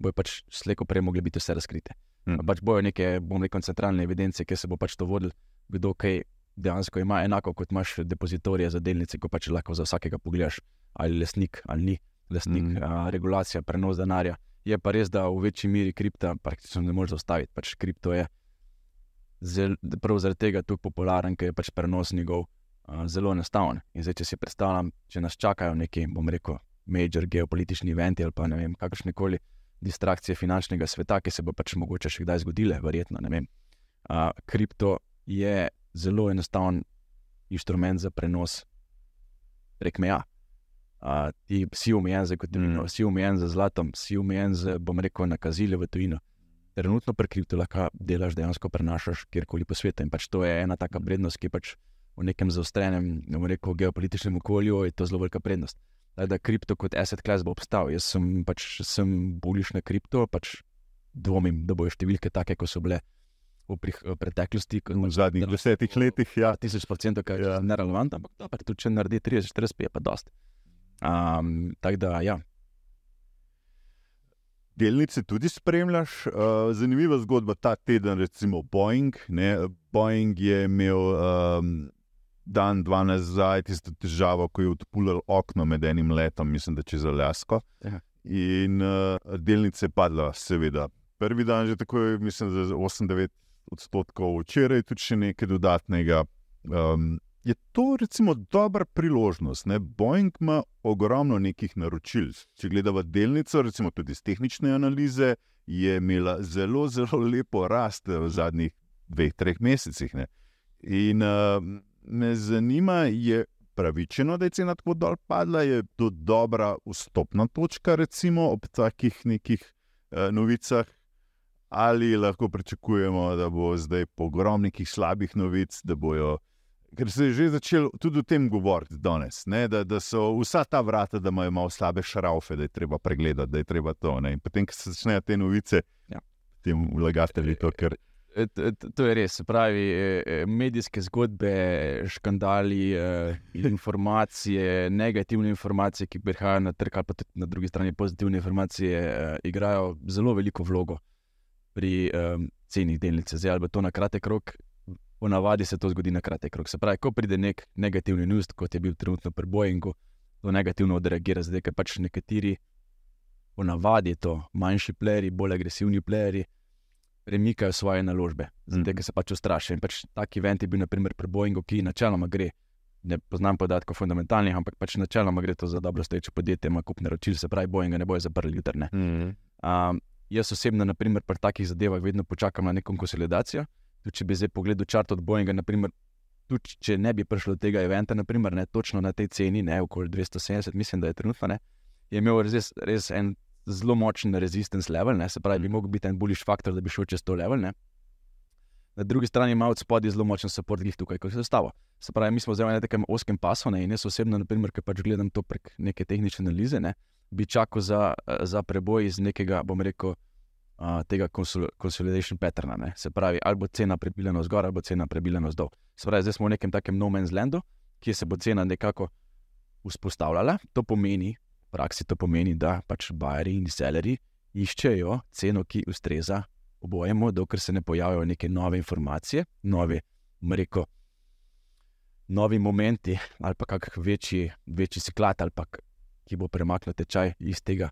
bojo pač slejko prej mogli biti vse razkrite. Hmm. Pač bojo neke, bom rekel, centralne evidence, ki se bo pač to vodil, kdo kaj dejansko ima enako kot imaš depozitorije za delnice, ko pač lahko za vsakega pogledaš, ali je lesnik ali ni lesnik, mm. a, regulacija, prenos denarja. Je pa res, da v večji meri kripta praktično ne moreš zaustaviti. Pač kripto je zel, prav zaradi tega tako popularen, ker je pač prenos njegov a, zelo enostaven. In zdaj, če si predstavljam, če nas čakajo neki, bom rekel, major geopolitični eventi ali pa ne vem, kakršne koli distrakcije finančnega sveta, ki se bo pač mogoče še kdaj zgodile, verjetno ne vem. A, kripto je zelo enostaven inštrument za prenos prek meja. Uh, ti si omejen za gotovino, mm. si omejen za zlatom, si omejen za, bom rekel, nakazile v tujino. Trenutno prek kripto lahko delaš, dejansko prenašaš kjerkoli po svetu. In pač to je ena taka prednost, ki je pač v nekem zaostrenem, bom rekel, geopolitičnem okolju, je to zelo velika prednost. Da, da kripto kot asset class bo obstal. Jaz sem pač sem buliš na kripto, pač dvomim, da bojo številke take, kot so bile v prih, preteklosti. V zadnjih desetih letih, ja. Tisoč procentov, kar ja. je nerelevantno, ampak to, tudi če naredi 30, 40, je pa dost. Um, Tako da, ja. Delnice tudi spremljaš. Uh, zanimiva zgodba ta teden, recimo Boeing. Ne? Boeing je imel um, dan, dva nazaj, tisto težavo, ko je odpulil okno med enim letom, mislim, da čez Aljasko. Ja. In uh, delnice padla, seveda. Prvi dan že tako, mislim, za 8-9 odstotkov, včeraj tudi še nekaj dodatnega. Um, je to recimo dobra priložnost? Ne? Boeing ima ogromno nekih naročil. Če gledamo delnico, recimo tudi iz tehnične analize, je imela zelo, zelo lepo rast v zadnjih dveh, treh mesecih. Ne? In uh, me zanima, je pravičeno, da je cena tako dol padla, je to dobra vstopna točka, recimo ob takih nekih uh, novicah ali lahko pričakujemo, da bo zdaj po ogromnih slabih novic, da bojo. Ker se je že začel tudi o tem govoriti danes, ne, da, da so vsa ta vrata, da imajo malo slabe šraufe, da je treba pregledati, da je treba to. Ne. In potem, ko se začnejo te novice, ja. tem vlagatelji to. Ker... E, to je res, pravi e, medijske zgodbe, škandali, e, informacije, (laughs) negativne informacije, ki prihajajo na trg, pa tudi na drugi strani pozitivne informacije, igrajo zelo veliko vlogo pri um, ceni delnice. Zdaj, ali to na kratek rok, ponavadi se to zgodi na kratek rok. Se pravi, ko pride nek negativni news, kot je bil trenutno pri Boeingu, to negativno odreagira, zdaj, ker pač nekateri, ponavadi to manjši pleri, bolj agresivni pleri. Premikajo svoje naložbe, zato mm. se pač ustrašijo. Pač taki event je bil, naprimer, pri Boeingu, ki načeloma gre, ne poznam podatkov fundamentalnih, ampak pač načeloma gre to za dobro stoječe podjetje, ima kup naročil, se pravi, Boeinga ne bojo zaprli jutrne. Mm. Um, Jaz osebno, naprimer, pri takih zadevah vedno počakam na neko konsolidacijo. Tudi, če bi zdaj pogledal črt od Boeinga, naprimer, tudi če ne bi prišlo do tega eventa, naprimer, ne, točno na tej ceni, ne okoli 270, mislim, da je trenutno, ne, je imel res, res en zelo močen resistance level, ne, se pravi, bi mhm. lahko bil en bullish faktor, da bi šel čez to level. Ne. Na drugi strani ima od spodaj zelo močen support, ki je tukaj, kot se stava. Se pravi, mi smo zdaj na nekem oskem pasu ne, in jaz osebno, naprimer, ki pač gledam to prek neke tehnične analize. Ne, bi čakal za, za preboj iz nekega, bom rekel, uh, tega consolidation patterna. Ne? Se pravi, ali bo cena prebiljena zgor, ali bo cena prebiljena zdol. Se pravi, zdaj smo v nekem takem no man's landu, kjer se bo cena nekako vzpostavljala. To pomeni, v praksi to pomeni, da pač bajeri in selleri iščejo ceno, ki ustreza obojemu, dokler se ne pojavijo neke nove informacije, nove, mreko. Novi momenti, ali pa kakšen večji, večji sklad, ali pa ki bo premaknil tečaj iz tega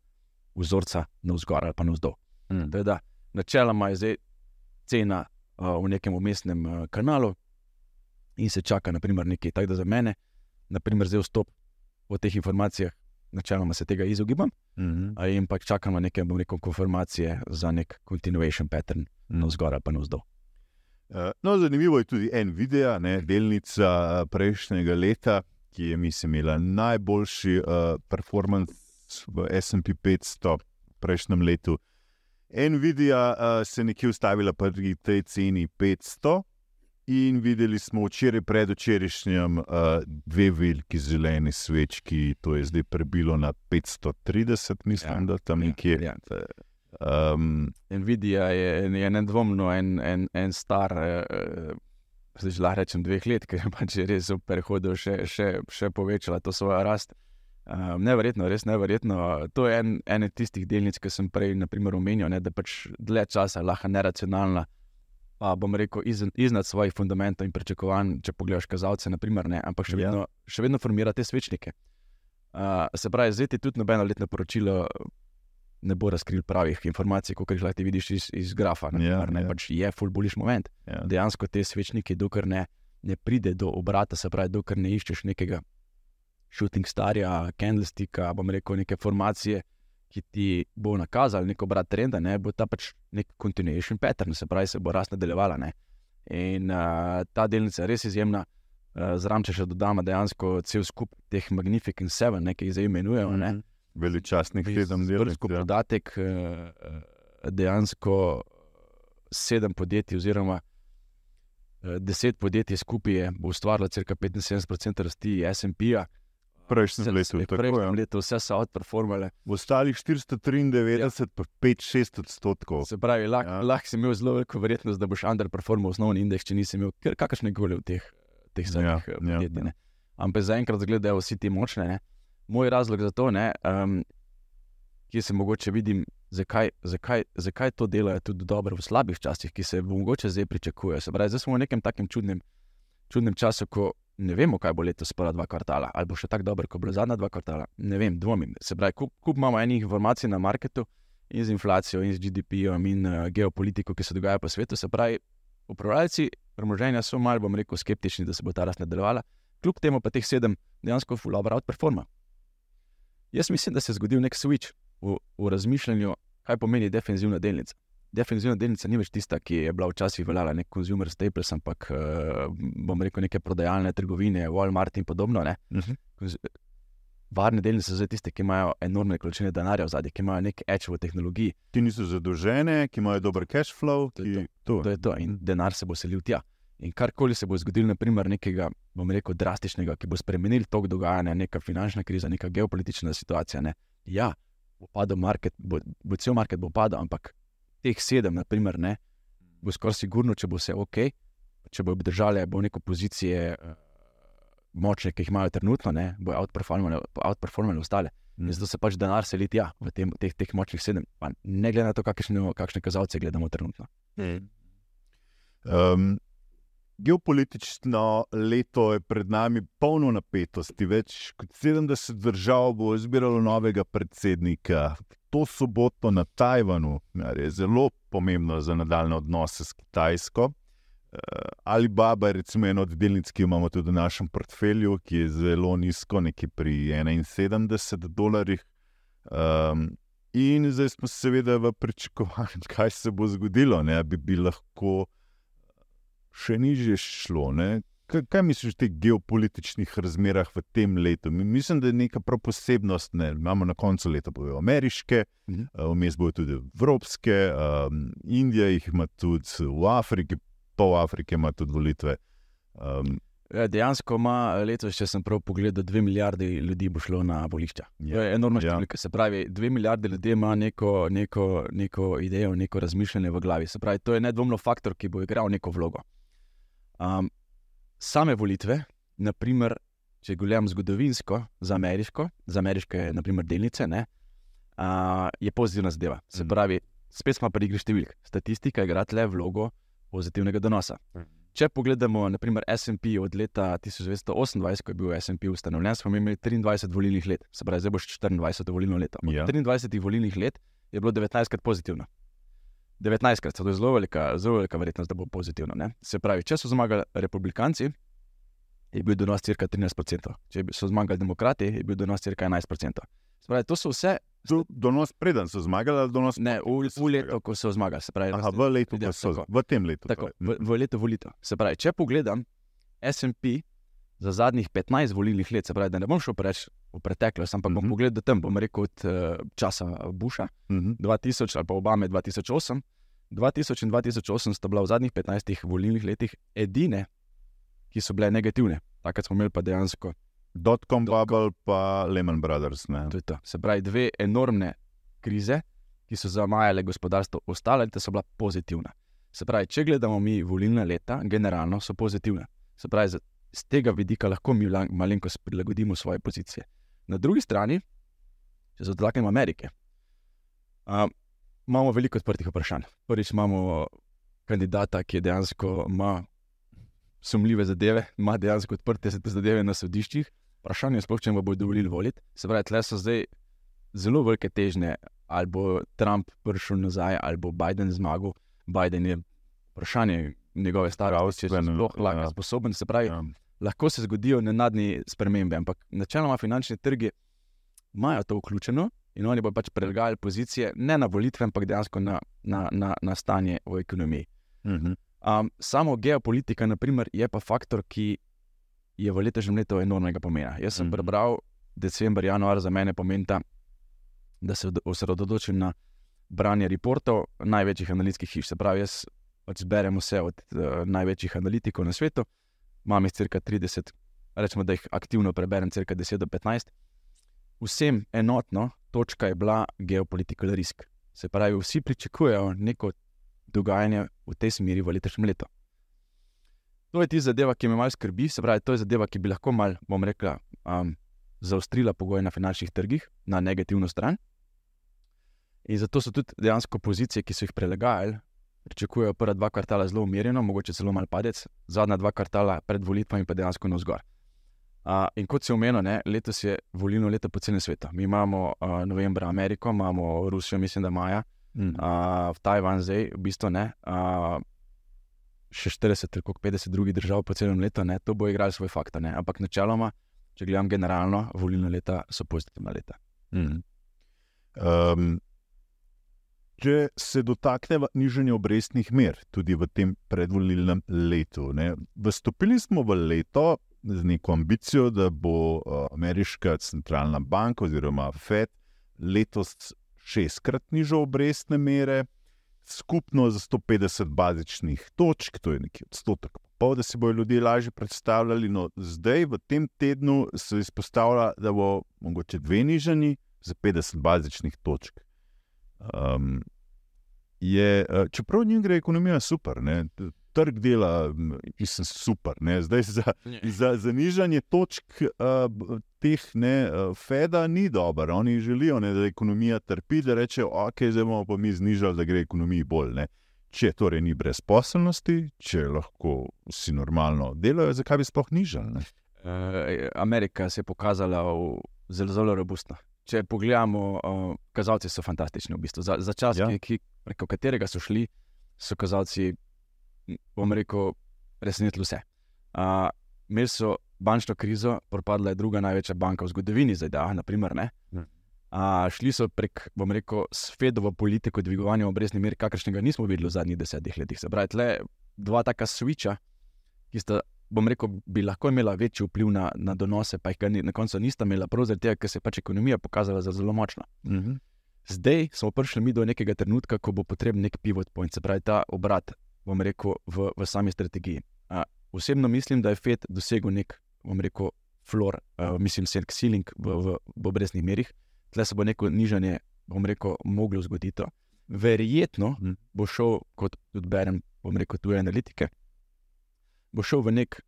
vzorca na vzgor ali pa na vzdolj. Mm. Da, načeloma je zdaj cena uh, v nekem umestnem uh, kanalu in se čaka, naprimer, nekaj takega za mene, naprimer, zdaj vstop o teh informacijah, načeloma se tega izogibam, mm -hmm. in pač čakam na neke rekel, konfirmacije za nek continuation pattern, mm -hmm. no zgoraj pa navzdol. Uh, no, zanimivo je tudi en video, ne, delnica prejšnjega leta, ki je, mislim, imela najboljši uh, performance v SP 500 v prejšnjem letu. Nvidia uh, se je nekje ustavila pri tej ceni 500, in videli smo včeraj, predvčerajšnjem, uh, dve veliki zeleni svečki, to je zdaj prebilo na 530, mislim, ja, da tam ja, nekje. Ja, ja. Um, Nvidia je, je nedvomno en, en, en star, uh, zdaj že rečem, dveh let, (laughs) ker je pač res v prehodu še, še, še povečala to svojo rast. Um, neverjetno, res neverjetno. To je en, ena tistih delnic, ki sem prej omenil, ne, da pač dlje časa lahko neracionalna, pa bom rekel, iz, iznad svojih fundamentov in pričakovanj, če pogledaš kazalce, naprimer, ne, ampak še vedno, ja. še vedno formira te svečnike. Uh, se pravi, zdaj ti tudi nobeno letno poročilo ne bo razkril pravih informacij, kot jih lahko vidiš iz, iz grafa. Naprimer, ja, ne, ja. Pač je full bullish moment. Ja. Dejansko te svečnike, dokler ne, ne pride do obrata, se pravi, dokler ne iščeš nekega shooting starja, candlesticka, bom rekel, neke formacije, ki ti bo nakazal neko brat trenda, ne, bo ta pač nek continuation pattern, se pravi, se bo rast nadaljevala. Ne. In uh, ta delnica je res izjemna. Uh, Zraven, če še dodamo dejansko cel skup teh Magnificent Seven, ne, ki jih zdaj imenujejo. Mm -hmm. Veličastnih sedem delov. Zgoraj ja. podatek, uh, dejansko sedem podjetij, oziroma uh, deset podjetij skupaj je ustvarilo crka 75% rasti SP-ja prejšnjem letu. V prejšnjem letu vse so outperformale. V ostalih 493, ja. pa 5-6 odstotkov. Se pravi, lahko ja. lah si imel zelo veliko verjetnost, da boš underperformal osnovni indeks, če nisi imel kakršne koli v teh, teh zadnjih ja, eh, podjetjih. Ja, ja. Ampak zaenkrat zgledajo vsi ti močne. Ne? Moj razlog za to, ne, um, kje se mogoče vidim, zakaj, zakaj, zakaj to delajo tudi dobro v slabih časih, ki se mogoče zdaj pričakujejo. Se pravi, zdaj smo v nekem takem čudnem, čudnem času, ko ne vemo, kaj bo letos prva dva kvartala, ali bo še tako dobro, kot bo zadnja dva kvartala. Ne vem, dvomim. Se pravi, kup, kup imamo enih informacij na marketu in z inflacijo, in z GDP-jem, in uh, geopolitiko, ki se dogaja po svetu. Se pravi, upravljalci premoženja so malo, bom rekel, skeptični, da se bo ta rast nadaljevala, kljub temu pa teh sedem dejansko fulabra outperforma. Jaz mislim, da se je zgodil nek switch v, v razmišljanju, kaj pomeni defensivna delnica definitivno delnica ni več tista, ki je bila včasih veljala, nek consumer staples, ampak uh, bom rekel neke prodajalne trgovine, Walmart in podobno. Uh mhm. -huh. Varne delnice so tiste, ki imajo enormne količine denarja v zadnji, ki imajo nek edge v tehnologiji. Ki niso zadolžene, ki imajo dober cash flow. To, ki... to. to je to. In denar se bo selil tja. In karkoli se bo zgodilo, naprimer, nekega, bom rekel, drastičnega, ki bo spremenil tok dogajanja, neka finančna kriza, neka geopolitična situacija. Ne? Ja, bo padel market, bo, bo cel market bo padel, ampak teh sedem, naprimer, ne, bo skoraj sigurno, če bo vse ok, če bo obdržali bo neko pozicije uh, močne, ki jih imajo trenutno, ne, bo outperformali ostale. Mm. Zato se pač denar seli tja, v tem, teh, teh močnih sedem, pa ne glede na to, kakšne, kakšne kazalce gledamo trenutno. Mm. Um, geopolitično leto je pred nami polno napetosti. Več kot 70 držav bo izbiralo novega predsednika, to soboto na Tajvanu, kar je zelo pomembno za nadaljne odnose s Kitajsko. Uh, Alibaba je recimo ena od delnic, ki jo imamo tudi v našem portfelju, ki je zelo nizko, nekje pri 71 dolarjih. Um, in zdaj smo seveda v pričakovanju, (laughs) kaj se bo zgodilo, da bi, bi lahko še nižje šlo. Ne? Kaj, kaj misliš o teh geopolitičnih razmerah v tem letu? Mislim, da je neka prav posebnost. Ne? Imamo na koncu leta bojo ameriške, mhm. Eh, vmes bojo tudi evropske, um, Indija jih ima tudi v Afriki, pol Afrike ima tudi volitve. Um, Dejansko ima letos, če sem prav pogledal, dve milijardi ljudi bo šlo na volišča. Ja, to je enormna ja. številka. Ja. Se pravi, dve milijardi ljudi ima neko, neko, neko idejo, neko razmišljanje v glavi. Se pravi, to je nedvomno faktor, ki bo igral neko vlogo. Um, same volitve, naprimer, če gledam zgodovinsko, za ameriško, za ameriške naprimer, delnice, ne, uh, je pozitivna zadeva. Se mhm. pravi, spet smo pri igri številk. Statistika igra le vlogo pozitivnega donosa. Mhm. Če pogledamo, naprimer, SP od leta 1928, ko je bil SP ustanovljen, smo imeli 23 volilnih let, se pravi, zdaj bo še 24 volilno leto. Ja. 23 volilnih let je bilo 19 krat pozitivno. 19krat, to je zelo velika, zelo velika verjetnost, da bo pozitivno. Ne? Se pravi, če so zmagali republikanci, je bil donos cirka 13%. Če so zmagali demokrati, je bil donos cirka 11%. Spravi, to so vse. Do, donos preden so zmagali, ali donos ne, v, v letu, ko so zmagali. Spravi, Aha, v, letu, ja, so, v tem letu. Tako, v, v letu volitev. Se pravi, če pogledam SP za zadnjih 15 volilnih let, se pravi, da ne bom šel preveč v preteklost, ampak bom uh -huh. pogledal tam, bom rekel, od uh, časa Busha uh -huh. 2000 ali pa Obame 2008. 2000 in 2008 sta bila v zadnjih 15 volilnih letih edine, ki so bile negativne. Takrat smo imeli pa dejansko. Dotcom Bubble, pa Lehman Brothers. To to. Se pravi, dve enormne krize, ki so zamajale gospodarstvo, ostale pa so bila pozitivna. Se pravi, če gledamo mi volilna leta, generalno so pozitivna. Se pravi, z tega vidika lahko mi malenkost prilagodimo svoje pozicije. Na drugi strani, če se dotaknemo Amerike, uh, imamo veliko odprtih vprašanj. Prvič imamo kandidata, ki dejansko ima sumljive zadeve, ima dejansko odprte zadeve na sodiščih. Vprašanje je, če bo dovolili voliti. Se pravi, tle so zdaj zelo velike težnje, ali bo Trump prišel nazaj, ali bo Biden zmagal. Biden je vprašanje njegove starosti, če je sploh lahko ja. sposoben. Se pravi, ja. Lahko se zgodijo nenadni spremembe, ampak načeloma finančni trgi imajo to vključeno in oni bodo pač prelagali pozicije ne na volitve, ampak dejansko na, na, na, na stanje v ekonomiji. Uh -huh. um, samo geopolitika, naprimer, je pa faktor, ki je v letošnjem letu enormnega pomena. Jaz sem uh -huh. prebral, decembr, januar za mene pomeni, da se osredotočim na branje reportov največjih analitskih hiš. Se pravi, jaz pač berem vse od uh, največjih analitikov na svetu, imam jih cirka 30, rečemo, da jih aktivno preberem, cirka 10 do 15. Vsem enotno, točka je bila geopolitical risk. Se pravi, vsi pričakujejo neko dogajanje v tej smeri v letošnjem letu. To je ti zadeva, ki me malo skrbi, se pravi, to je zadeva, ki bi lahko mal, bom rekla, um, zaostrila pogoje na finančnih trgih na negativno stran. In zato so tudi dejansko pozicije, ki so jih prelegajali, pričakujejo prva dva kvartala zelo umirjeno, mogoče celo mal padec, zadnja dva kvartala pred volitvami pa dejansko na vzgor. Uh, in kot se omenilo, letos je volilno leto po celem svetu. Mi imamo uh, novembra Ameriko, imamo Rusijo, mislim, da maja, mm. uh, Tajvan zdaj, v bistvu ne. Uh, še 40, tako 50 drugih držav po celem letu, ne, to bo igralo svoj faktor. Ne. Ampak načeloma, če gledam generalno, volilna leta so pozitivna leta. Mm. Um, če se dotaknemo nižanja obrestnih mer, tudi v tem predvolilnem letu. Ne, vstopili smo v leto z neko ambicijo, da bo ameriška centralna banka oziroma Fed letos šestkrat nižal obrestne mere, skupno za 150 bazičnih točk, to je nekaj odstotek. Pa, da si bodo ljudje lažje predstavljali, no zdaj v tem tednu se izpostavlja, da bo mogoče dve nižani za 50 bazičnih točk. Um, je, eh, čeprav njim gre ekonomija super, ne? trg dela je super. Ne? Zdaj za, za zanižanje točk uh, teh ne, uh, Feda ni dobro. Oni želijo, ne, da ekonomija trpi, da rečejo, ok, zdaj bomo pa mi znižali, da gre ekonomiji bolj. Ne? Če torej ni brezposelnosti, če lahko vsi normalno delajo, zakaj bi sploh nižali? Uh, Amerika se je pokazala zelo, zelo robustna če pogledamo, uh, kazalci so fantastični. V bistvu. Za, za čas, ja. ki, ki, preko katerega so šli, so kazalci, bom rekel, presenetili vse. Uh, imeli so bančno krizo, propadla je druga največja banka v zgodovini ZDA. Naprimer, uh, šli so prek, bom rekel, Fedovo politiko dvigovanja obrestnih mer, kakršnega nismo videli v zadnjih desetih letih. Se pravi, tle dva taka switcha, ki sta bom rekel, bi lahko imela večji vpliv na, na donose, pa jih ni, na koncu nista imela, prav zaradi tega, ker se je pač ekonomija pokazala za zelo močna. Uh mhm. -huh. Zdaj smo prišli mi do nekega trenutka, ko bo potreben nek pivot point, se pravi ta obrat, bom rekel, v, v sami strategiji. Uh, osebno mislim, da je FED dosegel nek, bom rekel, floor, uh, mislim, ceiling v, v, v obrestnih merih, tle se bo neko nižanje, bom rekel, moglo zgoditi. Verjetno mhm. bo šel, kot tudi berem, bom rekel, tuje analitike bo šel v nek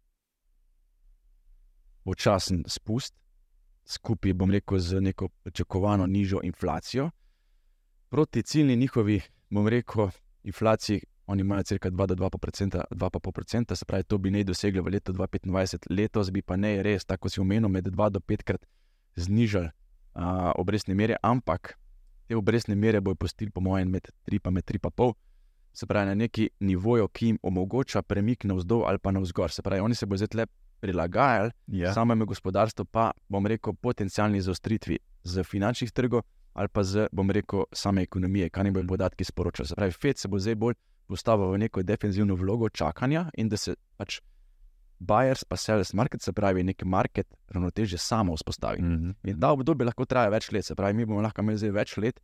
počasen spust, skupaj, bom rekel, z neko pričakovano nižjo inflacijo, proti ciljni njihovi, bom rekel, inflaciji. Oni imajo crka 2,5%, se pravi, to bi naj dosegli v letu 2025, letos bi pa ne res, tako si omenil, med 2 do 5 krat znižali uh, obrestne mere, ampak te obrestne mere bojo postili, po mojem, med 3 in 3,5 se pravi, na neki nivoju, ki jim omogoča premik navzdol ali pa navzgor. Se pravi, oni se bodo zdaj prilagajali Ja. samemu gospodarstvu, pa bom rekel, potencijalni zaostritvi z finančnih trgov ali pa z, bom rekel, same ekonomije, kaj ne bojo podatki sporočali. Se pravi, FED se bo zdaj bolj postavil v neko defenzivno vlogo čakanja in da se pač buyers pa sellers market, se pravi, neki market ravnoteže samo vzpostavi. Mhm. In ta obdobje lahko traja več let, se pravi, mi bomo lahko imeli zdaj več let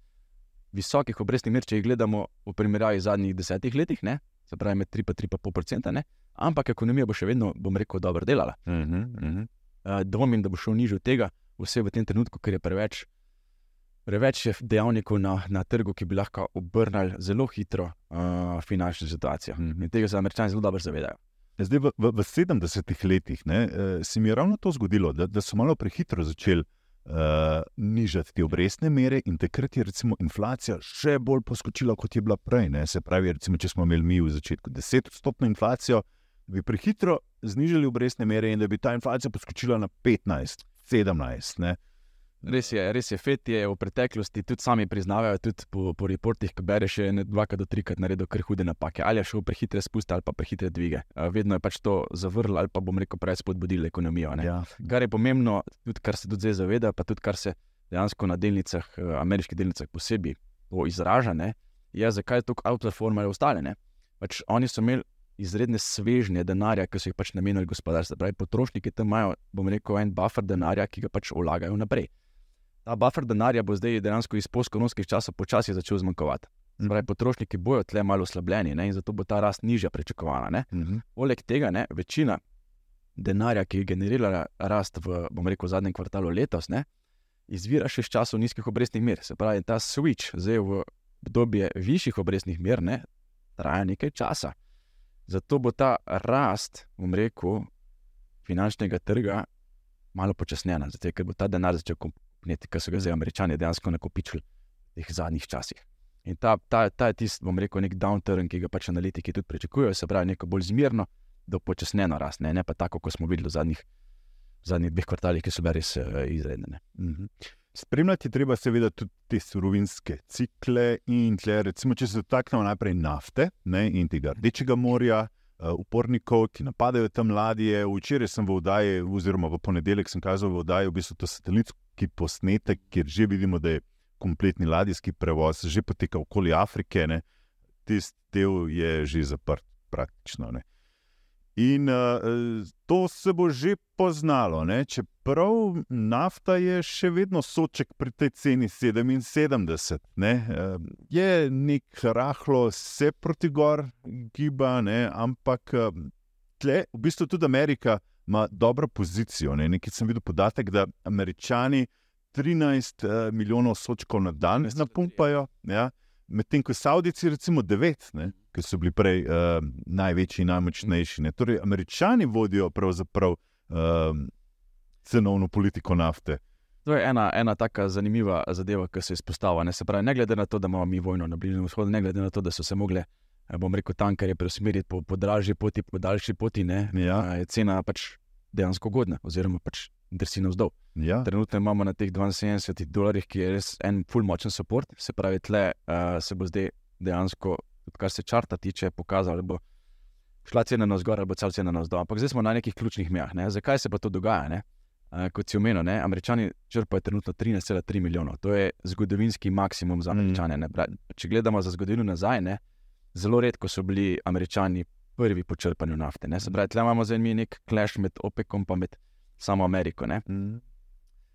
visokih obrestnih mer, če jih gledamo v primerjavi z zadnjih desetih letih, ne? se pravi, med 3-3,5%, ne? ampak ekonomija bo še vedno, bom rekel, dobro delala. Mhm. Mhm. Uh, dvomim, da bo šel nižje od tega, vse v tem trenutku, ker je preveč, preveč je dejavnikov na, na trgu, ki bi lahko obrnili zelo hitro uh, finančno situacijo. Mhm. In tega se američani zelo dobro zavedajo. Zdaj, v, v, v 70-ih letih ne, eh, se mi je ravno to zgodilo, da, da so malo prehitro začeli uh, nižati te obrestne mere, in takrat je recimo, inflacija še bolj poskočila, kot je bila prej. Ne. Se pravi, recimo, če smo imeli mi v začetku 10-odstotno inflacijo, bi prehitro znižali obrestne mere in da bi ta inflacija poskočila na 15-17. Ne. Res je, res je, FED je v preteklosti tudi sami priznavajo, tudi po, po reportih, ki bereš, je dvakrat do trikrat naredil kar hude napake. Ali je šel prehitre spuste ali pa prehitre dvige. Vedno je pač to zavrl ali pa bom rekel, preveč spodbudil ekonomijo. ne. Ja. Kar je pomembno, tudi kar se tudi zdaj zaveda, pa tudi kar se dejansko na delnicah, eh, ameriških delnicah posebej to izraža, ne, je, zakaj tako outperformajo ostale. Ne. Pač oni so imeli izredne svežnje denarja, ki so jih pač namenili gospodarstvu. Pravi, potrošniki tam imajo, bom rekel, en buffer denarja, ki ga pač vlagajo naprej. Ta buffer denarja bo zdaj dejansko iz postkoronskih časov počasi začel zmanjkovati. Se Pravi, potrošniki bojo tle malo oslabljeni ne, in zato bo ta rast nižja pričakovana. Mhm. Poleg tega, ne, večina denarja, ki je generirala rast v, bom rekel, zadnjem kvartalu letos, ne, izvira še iz časov nizkih obrestnih mer. Se pravi, ta switch zdaj v obdobje višjih obrestnih mer ne, traja nekaj časa. Zato bo ta rast, bom rekel, finančnega trga malo počasnjena, zato, ker bo ta denar začel kompneti, ker so ga zdaj američani dejansko nakopičili v teh zadnjih časih. In ta, ta, ta je tisti, bom rekel, nek downturn, ki ga pač analitiki tudi pričakujejo, se pravi, neko bolj zmerno, do počasnjeno rast, ne, ne pa tako, kot smo videli v zadnjih, v zadnjih dveh kvartalih, ki so bili res uh, izredne. ne. Mhm. Spremljati je treba seveda tudi te surovinske cikle in tle, recimo, če se dotaknemo najprej nafte ne, in tega rdečega morja, uh, upornikov, ki napadajo tam ladje. Včeraj sem v oddaji, oziroma v ponedeljek sem kazal v oddaji, v bistvu to satelitski posnetek, kjer že vidimo, da je kompletni ladijski prevoz že potekal okoli Afrike, ne. tisti del je že zaprt praktično. Ne. In uh, to se bo že poznalo, ne? čeprav nafta je še vedno soček pri tej ceni 77. Ne? Uh, je nek rahlo se proti gor giba, ne? ampak uh, tle, v bistvu tudi Amerika ima dobro pozicijo. Ne? Nekaj sem videl podatek, da Američani 13 uh, milijonov sočkov na dan napumpajo. Ja? Medtem ko Saudici, recimo 9, ne, ki so bili prej uh, največji in najmočnejši. Ne. Torej, Američani vodijo pravzaprav uh, cenovno politiko nafte. To je ena, ena taka zanimiva zadeva, ki se izpostavlja. Ne, se pravi, ne glede na to, da imamo mi vojno na Bližnjem vzhodu, ne glede na to, da so se mogli, eh, bom rekel, tankerje preusmeriti po, po dražji poti, po daljši poti, ne, Ja. eh, je cena pač dejansko ugodna, oziroma pač drsi navzdol. Ja. Trenutno imamo na teh 72 dolarjih, ki je res en full močen support, se pravi, tle uh, se bo zdaj dejansko, kar se črta tiče, pokazalo, da bo šla cena navzgor ali bo cel cena navzdol. Ampak zdaj smo na nekih ključnih mejah. Ne? Zakaj se pa to dogaja? Ne? Uh, kot si omenil, ne? američani črpajo trenutno 13,3 milijonov. To je zgodovinski maksimum za Mm. američane. ne. Bra- Če gledamo za zgodovino nazaj, ne? Zelo redko so bili američani prvi po črpanju nafte. Ne? Se pravi, tle imamo zdaj mi nek clash med OPEC-om in samo Ameriko. Ne? Mm.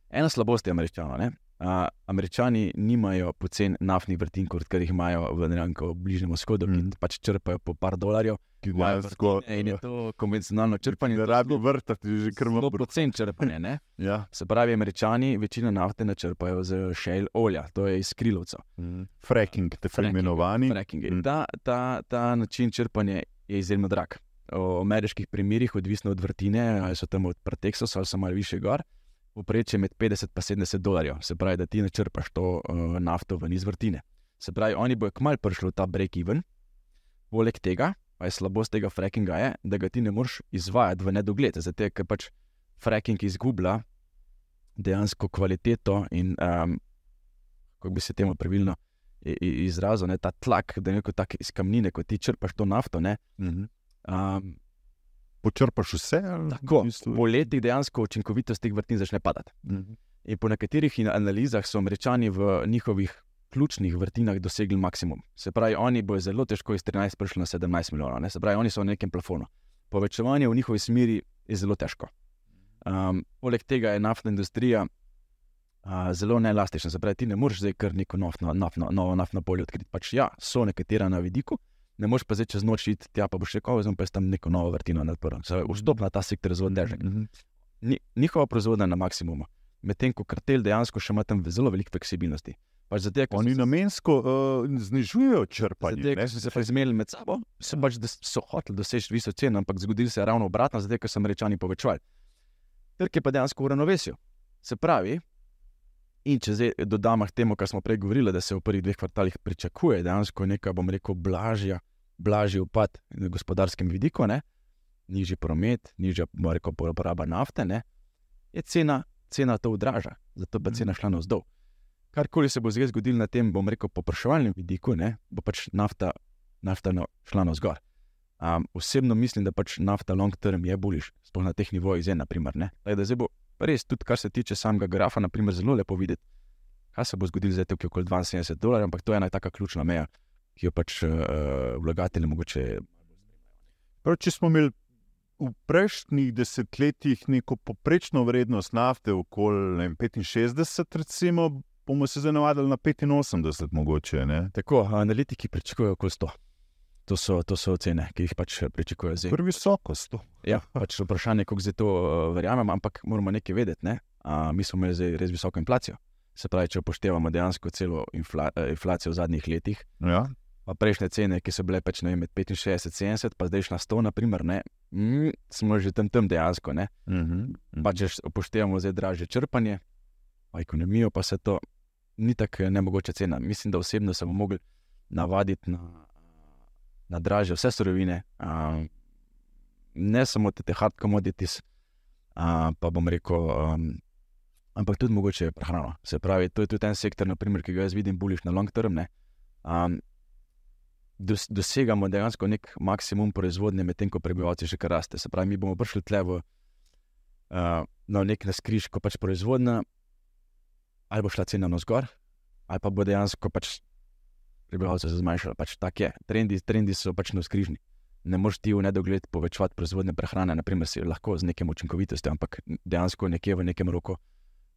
Ena slabost je američanov. ne. Uh, američani nimajo pocen naftnih vrtin, kot jih imajo v, ne vem, v Bližnjem vzhodu, mm. Mm. ki pač črpajo po par dolarjev. Ki dejansko vrtine In je to konvencionalno črpanje. ne rabi vrtati, že Zelo pocen črpanje. Ne? (laughs) Ja. Se pravi, američani večino nafte načrpajo z shale olja, to je iz krilovcev. Mm. Fracking, te Fracking, imenovani. frackingi. Mm. Ta, ta, ta način črpanja je izjemno drag. V ameriških primerih, odvisno od vrtine, ali so tam od Texasa ali so malo više gor, poprečje med 50 in 70 dolarjev. Se pravi, da ti načrpaš to uh, nafto ven iz vrtine. Se pravi, oni bojo kmalo prišli v ta break-even. Poleg tega, pa je slabost tega frackinga, je, da ga ti ne moreš izvajati v nedogled, zato ker pač fracking izgublja dejansko kvaliteto in, um, kako bi se temu pravilno izrazil, ne, ta tlak, da je neko tako iz kamnine, ko ti črpaš to nafto. Ne, Mhm. um, počrpaš vse. Tako, po letih dejansko učinkovitost teh vrtin začne padati. Mhm. In po nekaterih analizah so američani v njihovih ključnih vrtinah dosegli maksimum. Se pravi, oni bodo zelo težko iz 13 prišli na 17 milijonov, ne? se pravi, oni so v nekem plafonu. Povečevanje v njihovi smeri je zelo težko. Um, poleg tega je naftna industrija uh, zelo neelastična, se pravi, ti ne moreš zdaj kar neko naftno, naftno, novo naftno polje odkriti. Pač, ja, so nekatera na vidiku, ne moreš pa zdaj čez noč iti tja, pa boš rekel, zdaj pa je tam neko novo vrtino nadprl. Vstop na ta sektor je zelo težek. Mm -hmm. Njihova proizvodnja je na maksimumu, medtem ko kartel dejansko še ima tam zelo veliko fleksibilnosti. Pač Zdaj, Oni namensko uh, znižujejo črpanje. Zdaj, ko so se izmerili med sabo, so, pač, so hoteli doseči visoko ceno, ampak zgodilo se je ravno obratno, zdaj, ko so američani povečevali. Trg je pa dejansko v ravnovesju. Se pravi, in če zdaj dodamo k temu, kar smo prej govorili, da se v prvih dveh kvartalih pričakuje dejansko nekaj, bom rekel, blažja, blažji upad na gospodarskem vidiku, ne? nižji promet, nižja rekel, poraba nafte, ne? je cena, cena to odraža, zato pa cena šla navzdol. Karkoli se bo zdaj zgodilo na tem, bom rekel, popraševalnem vidiku, ne? bo pač nafta, nafta šla navzgor. Um, osebno mislim, da pač nafta long term je boljš, sploh na teh nivojih, zdaj, naprimer. Da zdaj bo res, tudi kar se tiče samega grafa, naprimer, zelo lepo videti, kaj se bo zgodilo zdaj, ki je okoli 72 dolarjev, ampak to je ena taka ključna meja, ki jo pač uh, vlagatelji mogoče. Prav, če smo imeli v prejšnjih desetletjih neko poprečno vrednost nafte okoli 65, recimo, bomo se zdaj navadili na 85, mogoče. Ne? Tako, analitiki pričakujejo okoli 100. To so, to so ocene, ki jih pač pričakujejo zdaj. Prvi visokost. Ja, pač vprašanje, kako zdaj to uh, verjamem, ampak moramo nekaj vedeti. Ne? Uh, mi smo imeli zdaj res visoko inflacijo. Se pravi, če upoštevamo dejansko celo infla, uh, inflacijo v zadnjih letih. Ja. Pa prejšnje cene, ki so bile pač, vem, med 65 in 70, pa zdaj na 100, naprimer, ne, mm, smo že tam, tam dejansko. Uh -huh, uh -huh. Pa če upoštevamo zdaj draže črpanje, pa ekonomijo, pa se to ni tako nemogoče cena. Mislim, da osebno se bomo mogli navaditi na na draže vse surovine, um, ne samo te hard commodities, um, pa bom rekel, um, ampak tudi mogoče prehrano. Se pravi, to je tudi en sektor, naprimer, ki ga jaz vidim bolj na long term. Um, dos, dosegamo dejansko nek maksimum proizvodnje, medtem ko prebivalci še kar raste. Se pravi, mi bomo prišli tle v uh, nek naskriž, ko pač proizvodnja ali bo šla cena navzgor, ali pa bo dejansko pač prebivalcev se zmanjšalo. Pač tako je, trendi, trendi so pač navskrižni. Ne moreš ti v nedogled povečevati proizvodne prehrane, naprimer, si lahko z nekim učinkovitostjo, ampak dejansko nekje v nekem roku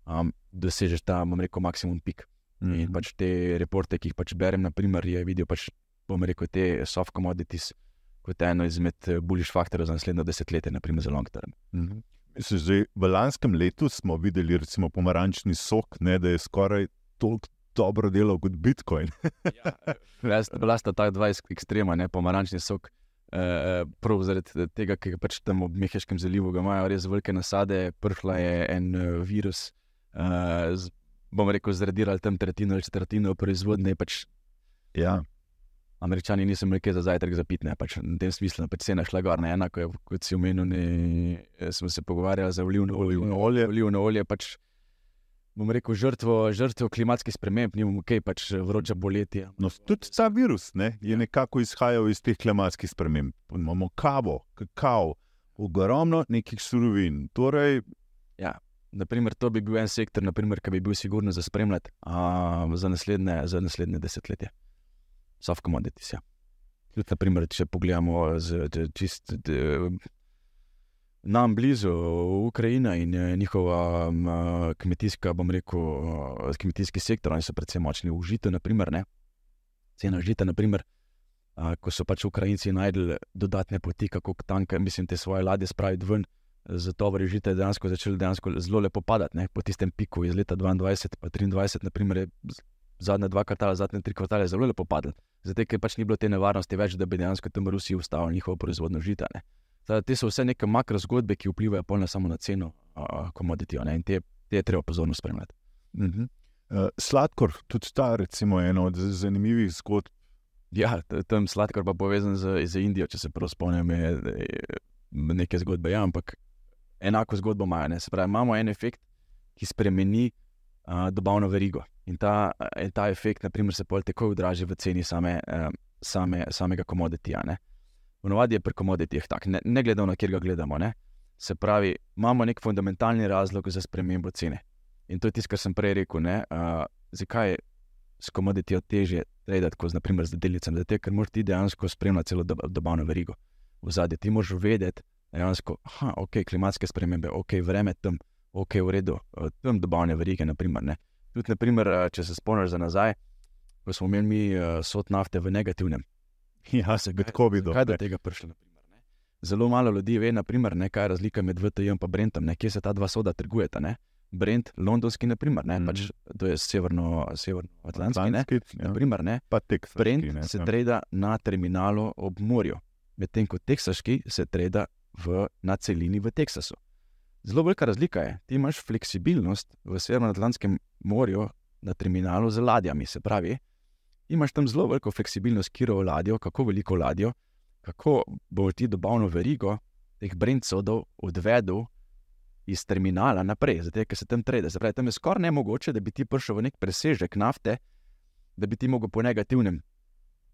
um, dosežeš ta, bom rekel, maksimum pik. Mm -hmm. In pač te reporte, ki jih pač berem, naprimer, je videl, pač, bom rekel, te soft commodities kot eno izmed eh, boljših faktorjev za naslednjo desetletje, naprimer za long term. Mm -hmm. Zdaj, v lanskem letu smo videli, recimo, pomarančni sok, ne, da je skoraj toliko dobro delo kot Bitcoin. ja, (laughs) bila sta ta dva ekstrema, ne pomarančni sok. Uh, prav zaradi tega, ker pač tam v Mehiškem zalivu imajo res velike nasade, prišla je en uh, virus, uh, z, bom rekel, zradirali tam tretjino ali četrtino proizvodnje. Pač, ja. Američani niso imeli za zajtrk za pitne, pač v tem smislu, pač cena šla gor, ne enako, kot si omenil, smo se pogovarjali za olivno olje. olje. Olivno olje pač, bom rekel, žrtvo, žrtvo klimatskih sprememb, ni mu kaj pač vroča boletje. No, tudi ta virus ne, je nekako izhajal iz teh klimatskih sprememb. Imamo kavo, kakao, ogromno nekih surovin. Torej, ja. Naprimer, to bi bil en sektor, naprimer, ki bi bil sigurno za spremljati uh, za, za naslednje desetletje. Soft commodities. Ja. Tudi, naprimer, če pogledamo z čist. De, nam blizu, Ukrajina in eh, njihova um, kmetijska, bom rekel, uh, kmetijski sektor, oni so predvsem močni v žitu, naprimer, ne. Cena žita, naprimer, uh, ko so pač Ukrajinci najdli dodatne poti, kako tanke, mislim, te svoje ladje spraviti ven. Zato je žite dejansko začelo dejansko zelo lepo padati, ne? po tistem piku iz leta 2022 in 2023, naprimer, zadnje dva kvartala, zadnje tri kvartale, zelo lepo padli. Zato, ker pač ni bilo te nevarnosti več, da bi dejansko tam Rusiji ustavili njihovo proizvodno žita. Ne? Te so vse neke makro zgodbe, ki vplivajo ne samo na ceno komoditijo in te, te je treba pozorno spremljati. Uh -huh. uh, sladkor, tudi ta recimo, je ena od zanimivih zgodb. Ja, tam sladkor pa povezan z, z Indijo, če se prav spomnim, je, je nekaj zgodbe. Ja, ampak enako zgodbo imajo. Ne? Se pravi, imamo en efekt, ki spremeni uh, dobavno verigo. In ta, in ta efekt, naprimer, se pol tako odraži v ceni same, uh, same, samega komoditija. Ponovadi je pri komoditih tako, ne, ne glede na kjer ga gledamo. Ne? Se pravi, imamo nek fundamentalni razlog za spremembo cene. In to je tisto, kar sem prej rekel. Uh, zakaj je s komoditijo teže traditi kot naprimer, z delnicami? Zato, ker moraš ti dejansko spremljati celo dobavno verigo. V zadnje ti moraš vedeti, dejansko, da okay, klimatske spremembe, ok, vreme tam, ok, v redu, tam dobavne verige. Naprimer, Tudi, naprimer, če se spomniš za nazaj, ko smo imeli mi uh, sod nafte v negativnem. (laughs) Ja, se tako videl. Kaj je do tega prišlo? Naprimer, Zelo malo ljudi ve, naprimer, ne, kaj je razlika med VTJ in Brentom, ne, kje se ta dva soda trgujeta. Ne. Brent, londonski, naprimer, ne, mm. pač, to je severno-atlantski. Severno ja. naprimer, ne, pa teksaški. Brent ne, se ja. treda na terminalu ob morju, medtem ko teksaški se treda v, na celini v Teksasu. Zelo velika razlika je, ti imaš fleksibilnost v severno-atlantskem morju na terminalu z ladjami, se pravi, imaš tam zelo veliko fleksibilnost, kiro ladjo, kako veliko ladjo, kako bo ti dobavno verigo teh brendcodov odvedel iz terminala naprej, zato ker se tam trede. Se pravi, tam je skoraj nemogoče, da bi ti prišel v nek presežek nafte, da bi ti mogel po negativnem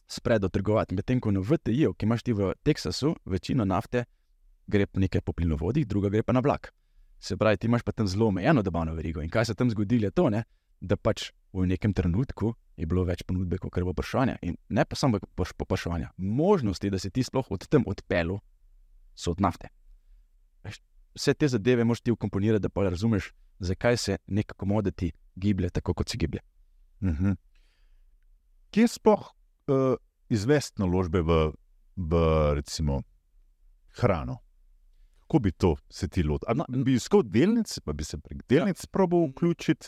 spredu trgovati. Medtem ko na VTI-ju, ki imaš ti v Teksasu, večino nafte gre nekaj po plinovodih, druga gre pa na vlak. Se pravi, ti imaš pa tam zelo omejeno dobavno verigo. In kaj se tam zgodilo, je to, ne? da pač v nekem trenutku je bilo več ponudbe, kot je bilo vprašanja. In ne pa samo vprašanja, možnosti, da se ti sploh od tam odpelu, so od nafte. Vse te zadeve moš ti ukomponirati, da pa razumeš, zakaj se nek komoditi giblje tako, kot se giblje. Uh mhm. -huh. Kje sploh uh, izvesti naložbe v, v recimo, hrano? Kako bi to se ti lotil? No, bi iskal delnice, pa bi se prek delnic ja. probil vključiti?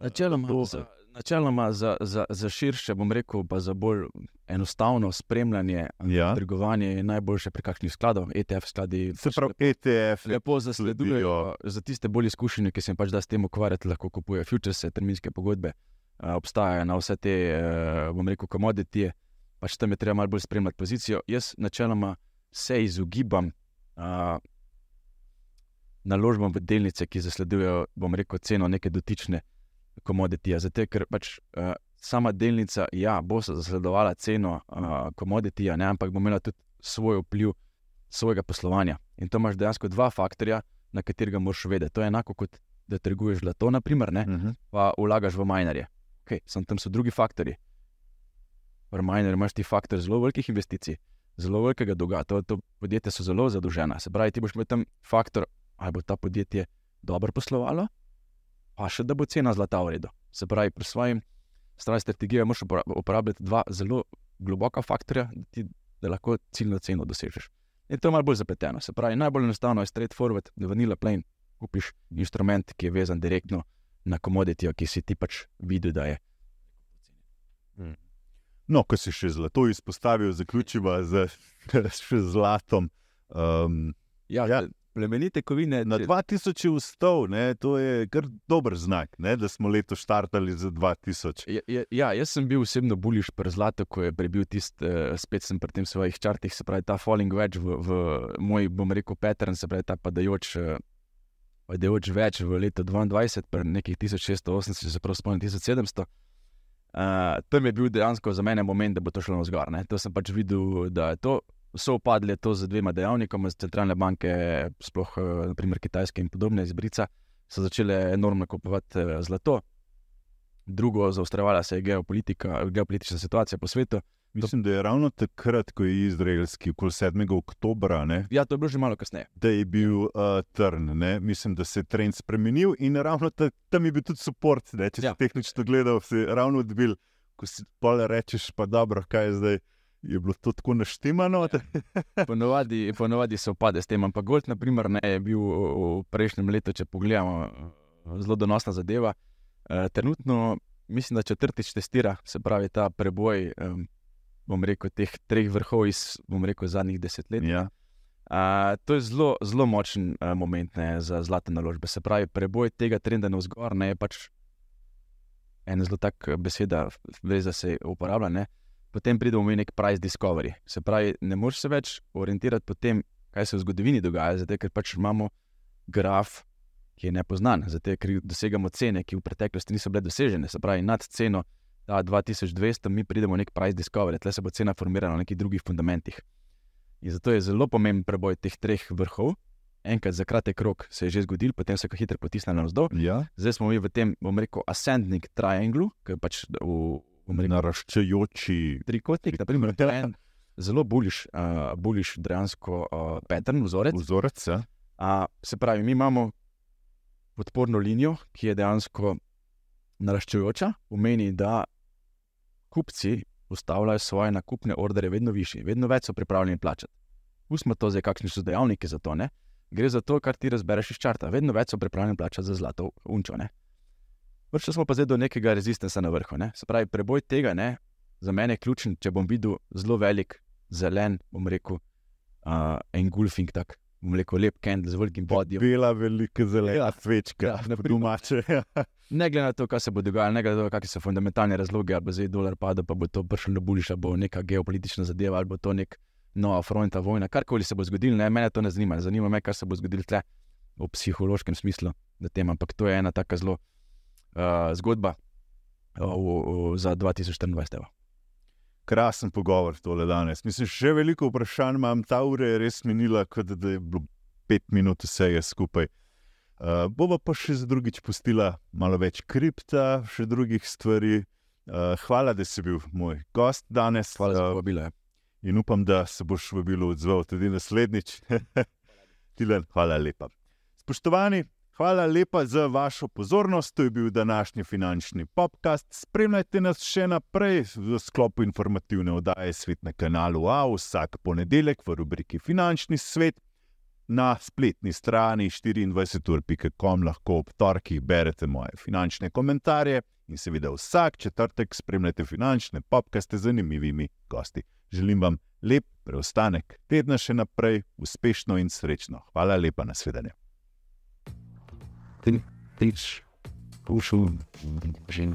Načeloma, to, za, načeloma za, za, za širše, bom rekel, pa za bolj enostavno spremljanje ja. trgovanja je najboljše pri kakšnih skladih, ETF skladi. Se pravi, ETF. Lepo zasledujejo. Za tiste bolj izkušene, ki se jim pač da s tem ukvarjati, lahko kupujejo futures, terminske pogodbe. Obstajajo na vse te, uh, bom rekel, komoditije, pač tam je treba malo bolj spremljati pozicijo. Jaz načeloma se izogibam uh, naložbam v delnice, ki zasledujejo, bom rekel, ceno neke dotične komoditije. Zato, ker pač uh, sama delnica, ja, bo zasledovala ceno uh, komoditije, ampak bo imela tudi svoj vpliv svojega poslovanja. In to imaš dejansko dva faktorja, na katerega moraš vedeti. To je enako kot da trguješ zlato, naprimer, ne, uh mhm. -huh. pa vlagaš v minerje. Okay, sem tam so drugi faktori. V minerju imaš ti faktor zelo velikih investicij. Zelo velikega dolga, to, to podjetje so zelo zadolžena. Se pravi, ti boš imel tam faktor, ali bo ta podjetje dobro poslovalo, pa še da bo cena zlata v redu. Se pravi, pri svojem strani strategije moraš uporabljati dva zelo globoka faktorja, da, ti, da lahko ciljno ceno dosežeš. In to je malo bolj zapleteno. Se pravi, najbolj enostavno je straightforward, da vanila plain kupiš instrument, ki je vezan direktno na komoditijo, ki si ti pač videl, da je. Hmm. No, ko si še zlato izpostavil, zaključiva (laughs) z še zlatom. Um, ja, ja, plemenite kovine. Na 2000 vstov, ne, to je kar dober znak, ne, da smo letos štartali za 2000. Ja, ja, ja, jaz sem bil osebno buljiš pri zlatu, ko je prebil tisti, uh, spet sem pri tem svojih črtih, se pravi ta falling wedge v, v moj, bom rekel, pattern, se pravi ta padajoč. Uh, Padajoč več v letu 2022, pri nekih 1680, če se prav spomnim, 1700. Uh, tam je bil dejansko za mene moment, da bo to šlo na zgor. To sem pač videl, da je to so upadli to z dvema dejavnikoma, z centralne banke, sploh eh, naprimer Kitajske in podobne izbrica, so začele enormno kupovati eh, zlato. Drugo, zaostrovala se je geopolitika, geopolitična situacija po svetu. Mislim, da je ravno takrat, ko je izraelski, okoli 7. oktobra. Ne, ja, to je bilo že malo kasneje. Da je bil uh, trn, ne? mislim, da se je trend spremenil in ravno ta, tam je bil tudi podpor. Če ja. si tehnično gledal, si ravno odbil, ko si pa rečeš, pa dobro, kaj je zdaj je bilo to tako naštemano. Ja. ponovadi, ponovadi se opade s tem, ampak Gold naprimer, ne, je bil v prejšnjem letu, če pogledamo, zelo donosna zadeva. E, trenutno mislim, da četrtič testira, se pravi ta preboj bom rekel, teh treh vrhov iz rekel, zadnjih desetletij. Ja. Uh, to je zelo, zelo močen uh, moment ne, za zlate naložbe. Se pravi, preboj tega trenda na vzgor ne, je pač ena zelo taka beseda, da se uporablja. Uh, potem pridemo v nek price discovery. Se pravi, ne moreš se več orientirati po tem, kaj se v zgodovini dogaja, zato ker pač imamo graf, ki je nepoznan, zato ker dosegamo cene, ki v preteklosti niso bile dosežene. Se pravi, nad ceno da, 2200 mi pridemo v nek price discovery, tle se bo cena formirala na nekih drugih fundamentih. In zato je zelo pomemben preboj teh treh vrhov. Enkrat za kratek rok se je že zgodil, potem se je hitro potisnil navzdol. Ja. Zdaj smo mi v tem, bom rekel, ascending trianglu, ki je pač v, Naraščajoči. trikotnik, naprimer, je en zelo buliš, uh, buliš dejansko uh, pattern, vzorec. Vzorec. Ja. A, se pravi, mi imamo podporno linijo, ki je dejansko naraščajoča, pomeni, da kupci ustavljajo svoje nakupne ordere vedno više, vedno več so pripravljeni plačati. Pustimo to zdaj, kakšni so dejavniki za to. Ne? Gre za to, kar ti razbereš iz črta. Vedno več so pripravljeni plačati za zlato unčo. ne. Prišli smo pa zdaj do nekega rezistensa na vrhu. Ne? Se pravi, preboj tega ne, za mene je ključen, če bom videl zelo velik, zelen, bom rekel, uh, engulfing, tak, bom rekel, lep candle z velikim bodjem. Bela, velika, zelena Ja. svečka, Ja, na domače. ja. Ne glede na to, kaj se bo dogajalo, ne glede na to, kakšne so fundamentalne razloge, ali bo zdaj dolar padel, pa bo to prišlo na buliš, ali bo neka geopolitična zadeva, ali bo to nek nova fronta, vojna, karkoli se bo zgodilo, ne, mene to ne zanima. Zanima me, kaj se bo zgodilo tle v psihološkem smislu na tem. Ampak to je ena taka zelo uh, zgodba uh, v, v, za 2024. evo. Krasen pogovor tole danes. Mislim, še veliko vprašanj imam, ta ura je res minila, kot da je bilo pet minut vsega skupaj. Uh, bova pa še za drugič pustila malo več kripta, še drugih stvari. Uh, hvala, da si bil moj gost danes. Hvala za Uh, povabilo. ja. in upam, da se boš vabilo odzval tudi naslednjič. (laughs) Tilen, hvala lepa. Spoštovani, hvala lepa za vašo pozornost. To je bil današnji finančni podcast. Spremljajte nas še naprej v sklopu informativne oddaje Svet na kanalu A vsak ponedeljek v rubriki Finančni svet. Na spletni strani 24.com lahko ob torkih berete moje finančne komentarje in seveda vsak četrtek spremljate finančne podcaste z zanimivimi gosti. Želim vam lep preostanek tedna še naprej, uspešno in srečno. Hvala lepa na svedenje. Tič, pušil, že